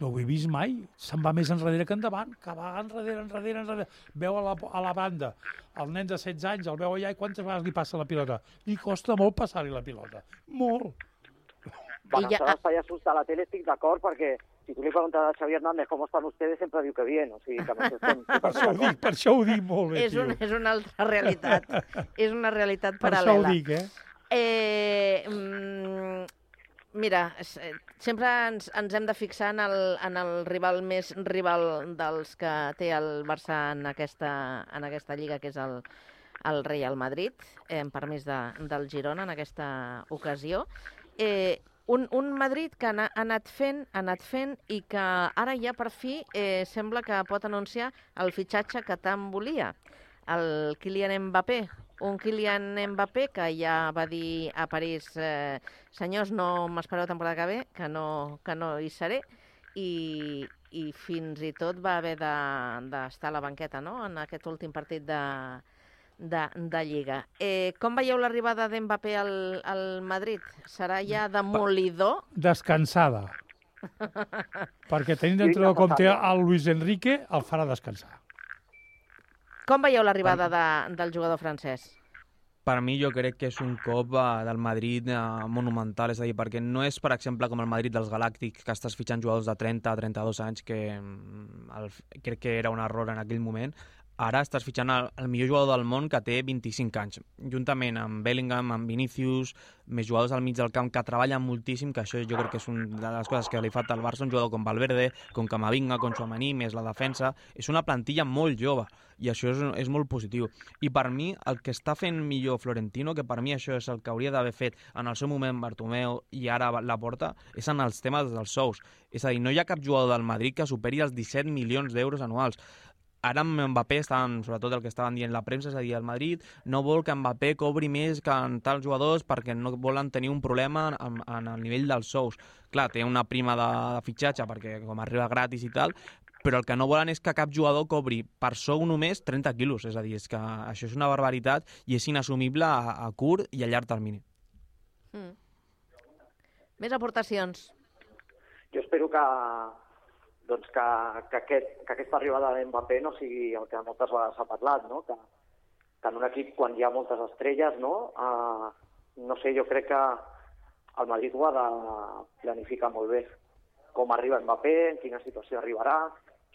no ho he vist mai, se'n va més enrere que endavant, que va enrere, enrere, enrere, veu a la, a la banda, el nen de 16 anys, el veu allà i quantes vegades li passa la pilota? Li costa molt passar-li la pilota, molt. Bueno, I ja- los payasos de la tele estic d'acord perquè si tu li preguntes a Xavi Hernández com estan ustedes, sempre diu que bien. O sigui, que no estem Per això ho dic, per això ho dic molt bé, És, un, tio. és una altra realitat. és una realitat Per això ho paral·lela. dic, eh? Eh, mm, Mira, eh, sempre ens, ens hem de fixar en el, en el rival més rival dels que té el Barça en aquesta, en aquesta lliga, que és el, el Real Madrid, eh, amb permís de, del Girona en aquesta ocasió. Eh, un, un Madrid que ha, ana- ha anat fent, ha anat fent i que ara ja per fi eh, sembla que pot anunciar el fitxatge que tant volia, el Kylian Mbappé. Un Kylian Mbappé que ja va dir a París eh, senyors, no m'espereu temporada que ve, que no, que no hi seré, i, i fins i tot va haver de- d'estar a la banqueta no? en aquest últim partit de, de, de Lliga. Eh, com veieu l'arribada d'Mbappé al, al Madrid? Serà ja demolidor? Descansada. Perquè tenint Sí, d'entrenador com té necessària. el Luis Enrique, el farà descansar. Com veieu l'arribada de, del jugador francès? Per mi jo crec que és un cop eh, del Madrid eh, monumental, és a dir, perquè no és, per exemple, com el Madrid dels Galàctics, que estàs fitxant jugadors de 30 a 32 anys, que mm, el, crec que era un error en aquell moment. Ara estàs fitxant el, el millor jugador del món que té 25 anys, juntament amb Bellingham, amb Vinicius, més jugadors al mig del camp que treballen moltíssim, que això jo crec que és una de les coses que li falta al Barça, un jugador com Valverde, com Camavinga, com Chouamani, més la defensa, és una plantilla molt jove i això és, és molt positiu. I per mi, el que està fent millor Florentino, que per mi això és el que hauria d'haver fet en el seu moment Bartomeu i ara la porta, és en els temes dels sous. És a dir, no hi ha cap jugador del Madrid que superi els 17 milions d'euros anuals ara amb Mbappé estaven, sobretot el que estaven dient la premsa, és a dir, el Madrid no vol que Mbappé cobri més que en tals jugadors perquè no volen tenir un problema en, en el nivell dels sous. Clar, té una prima de, de fitxatge perquè com arriba gratis i tal, però el que no volen és que cap jugador cobri per sou només 30 quilos, és a dir, és que això és una barbaritat i és inassumible a, a curt i a llarg termini. Mm. Més aportacions. Jo espero que, doncs que, que, aquest, que aquesta arribada d'Mbappé no sigui el que moltes vegades s'ha parlat, no? que, que en un equip quan hi ha moltes estrelles, no, uh, no sé, jo crec que el Madrid ho ha de planificar molt bé. Com arriba Mbappé, en quina situació arribarà,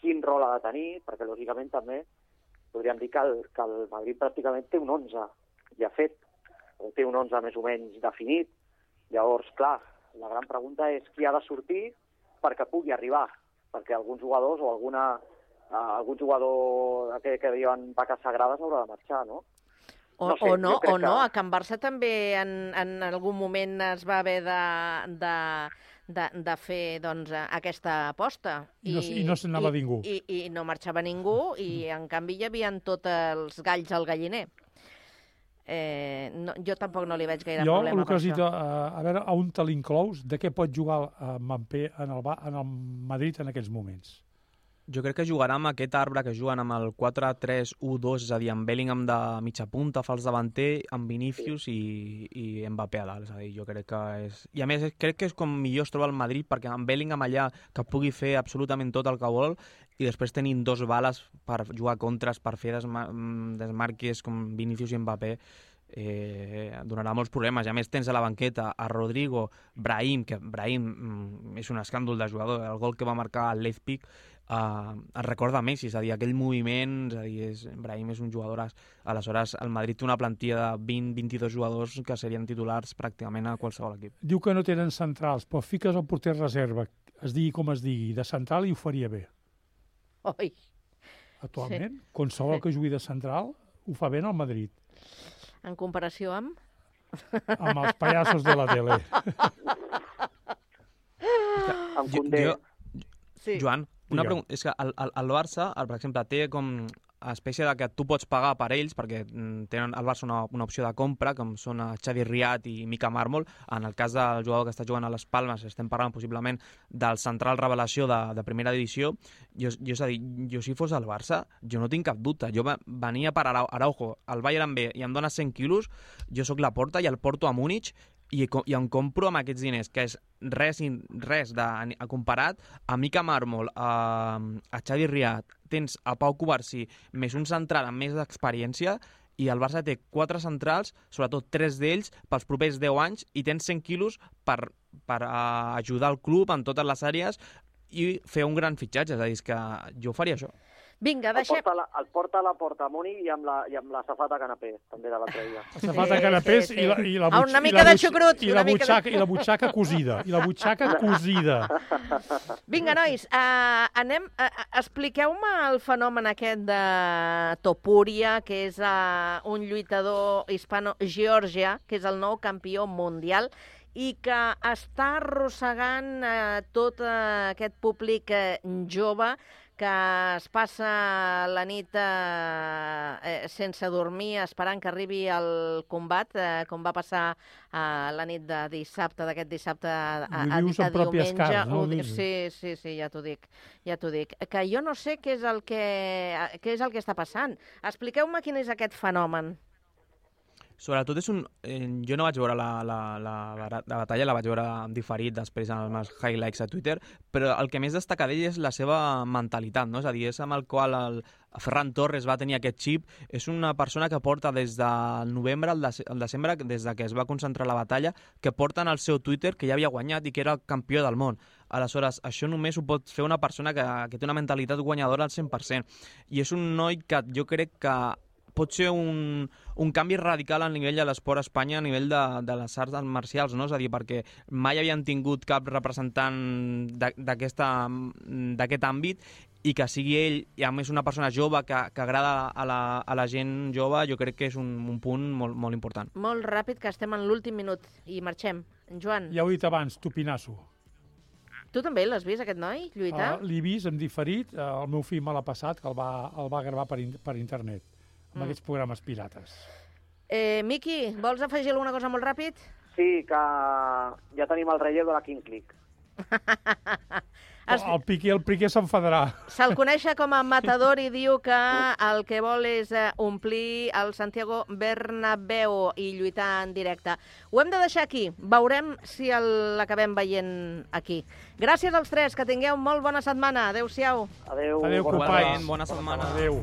quin rol ha de tenir, perquè lògicament també podríem dir que el, que el Madrid pràcticament té un 11 ja fet, o té un 11 més o menys definit. Llavors, clar, la gran pregunta és qui ha de sortir perquè pugui arribar, perquè alguns jugadors o alguna, uh, algun jugador que, que diuen vaques sagrades haurà de marxar, no? O no, sé, o no, o no, que- a Can Barça també en, en algun moment es va haver de, de, de, de fer doncs, aquesta aposta. I no i no se n'anava ningú. I, I no marxava ningú i en canvi hi havia tots els galls al galliner. Eh, no, jo tampoc no li veig gaire jo, problema el que has dit, a, veure, a on te l'inclous, de què pot jugar eh, Mbappé en el, en el Madrid en aquests moments? Jo crec que jugarà amb aquest arbre que juguen amb el 4-3-1-2, és a dir, amb Bellingham de mitja punta, fals davanter, amb Vinícius i, i Mbappé a dalt. És a dir, jo crec que és... I a més, crec que és com millor es troba el Madrid, perquè amb Bellingham allà que pugui fer absolutament tot el que vol i després tenint dos bales per jugar contres, per fer desma mm, desmarques com Vinícius i Mbappé, eh, donarà molts problemes. A més tens a la banqueta a Rodrigo, Brahim, que Brahim mm, és un escàndol de jugador, el gol que va marcar al Leipzig eh, el recorda Messi, és a dir, aquell moviment, és a dir, és, Brahim és un jugador, aleshores el Madrid té una plantilla de 20-22 jugadors que serien titulars pràcticament a qualsevol equip. Diu que no tenen centrals, però fiques el porter reserva, es digui com es digui, de central i ho faria bé. Oi. Actualment, Sí. qualsevol Sí. que jugui de central ho fa bé en el Madrid, En comparació amb... amb els pallassos de la tele. Amb Jo, jo, Sí. Joan, una Digue'm. pregunta, és que el, el, el Barça, el, per exemple, té com espècie de que tu pots pagar per ells, perquè mm, tenen al Barça una, una opció de compra, com són a Xavi Riat i Mica Mármol. En el cas del jugador que està jugant a les Palmes, estem parlant possiblement del central revelació de, de primera divisió. Jo, jo, és a dir, jo si fos el Barça, jo no tinc cap dubte. Jo ve- venia per Arau- Araujo, el Bayern ve i em dona 100 quilos, jo sóc la porta i el porto a Múnich i, i em compro amb aquests diners, que és res, res de, a comparat a Mica Mármol, a, a Xavi Riat, tens a Pau Covarsí, més un central amb més d'experiència, i el Barça té quatre centrals, sobretot tres d'ells, pels propers 10 anys, i tens 100 quilos per, per uh, ajudar el club en totes les àrees i fer un gran fitxatge, és a dir, que jo faria això. Vinga, El deixem... porta, a la, el porta a la porta amunt i amb la, i amb la safata canapé, també de l'altre dia. La safata canapés i la, i la, Ah, butx- una i mica la de xucrut, I una la, mica de- butxaca, I la butxaca cosida. I la butxaca cosida. Vinga, nois, uh, anem... Uh, Expliqueu-me el fenomen aquest de Topuria, que és uh, un lluitador hispano-georgià, que és el nou campió mundial, i que està arrossegant uh, tot uh, aquest públic uh, jove que es passa la nit eh, eh, sense dormir, esperant que arribi el combat, eh, com va passar eh, la nit de dissabte, d'aquest dissabte a, a, a pròpies diumenge. carns, no? Ho. Sí, sí, sí, ja t'ho dic, ja t'ho dic. Que jo no sé què és el que, què és el que està passant. Expliqueu-me quin és aquest fenomen. Sobretot és un... Eh, jo no vaig veure la, la, la, la batalla, la vaig veure en diferit després amb els highlights a Twitter, però el que més destaca d'ell és la seva mentalitat, no? És a dir, és amb el qual el Ferran Torres va tenir aquest xip. És una persona que porta des del novembre al, de, al desembre, des de que es va concentrar la batalla, que porta en el seu Twitter que ja havia guanyat i que era el campió del món. Aleshores, això només ho pot fer una persona que, que té una mentalitat guanyadora al 100%. I és un noi que jo crec que pot ser un, un canvi radical a nivell de l'esport a Espanya, a nivell de, de les arts marcials, no? És a dir, perquè mai havien tingut cap representant d'aquest àmbit i que sigui ell, i a més una persona jove que, que agrada a la, a la gent jove, jo crec que és un, un punt molt, molt important. Molt ràpid, que estem en l'últim minut i marxem. Joan, Ja ho he dit abans, Tupinasso. tu també l'has vist, aquest noi, lluitar? Uh, L'he vist en diferit, uh, el meu fill me l'ha passat, que el va, el va gravar per, in per internet, amb Mm. aquests programes pirates. Eh, Miqui, vols afegir alguna cosa molt ràpid? Sí, que ja tenim el relleu de la King League. Es- El Piqué, el Piqué s'enfadarà. Se'l coneix com a matador i diu que el que vol és eh, omplir el Santiago Bernabéu i lluitar en directe. Ho hem de deixar aquí. Veurem si el- l'acabem veient aquí. Gràcies als tres, que tingueu molt bona setmana. Adéu-siau. Adéu. Adéu, companys. Bona setmana. Adéu.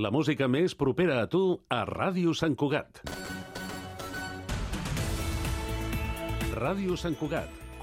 La música més propera a tu a Ràdio Sant Cugat. Ràdio Sant Cugat,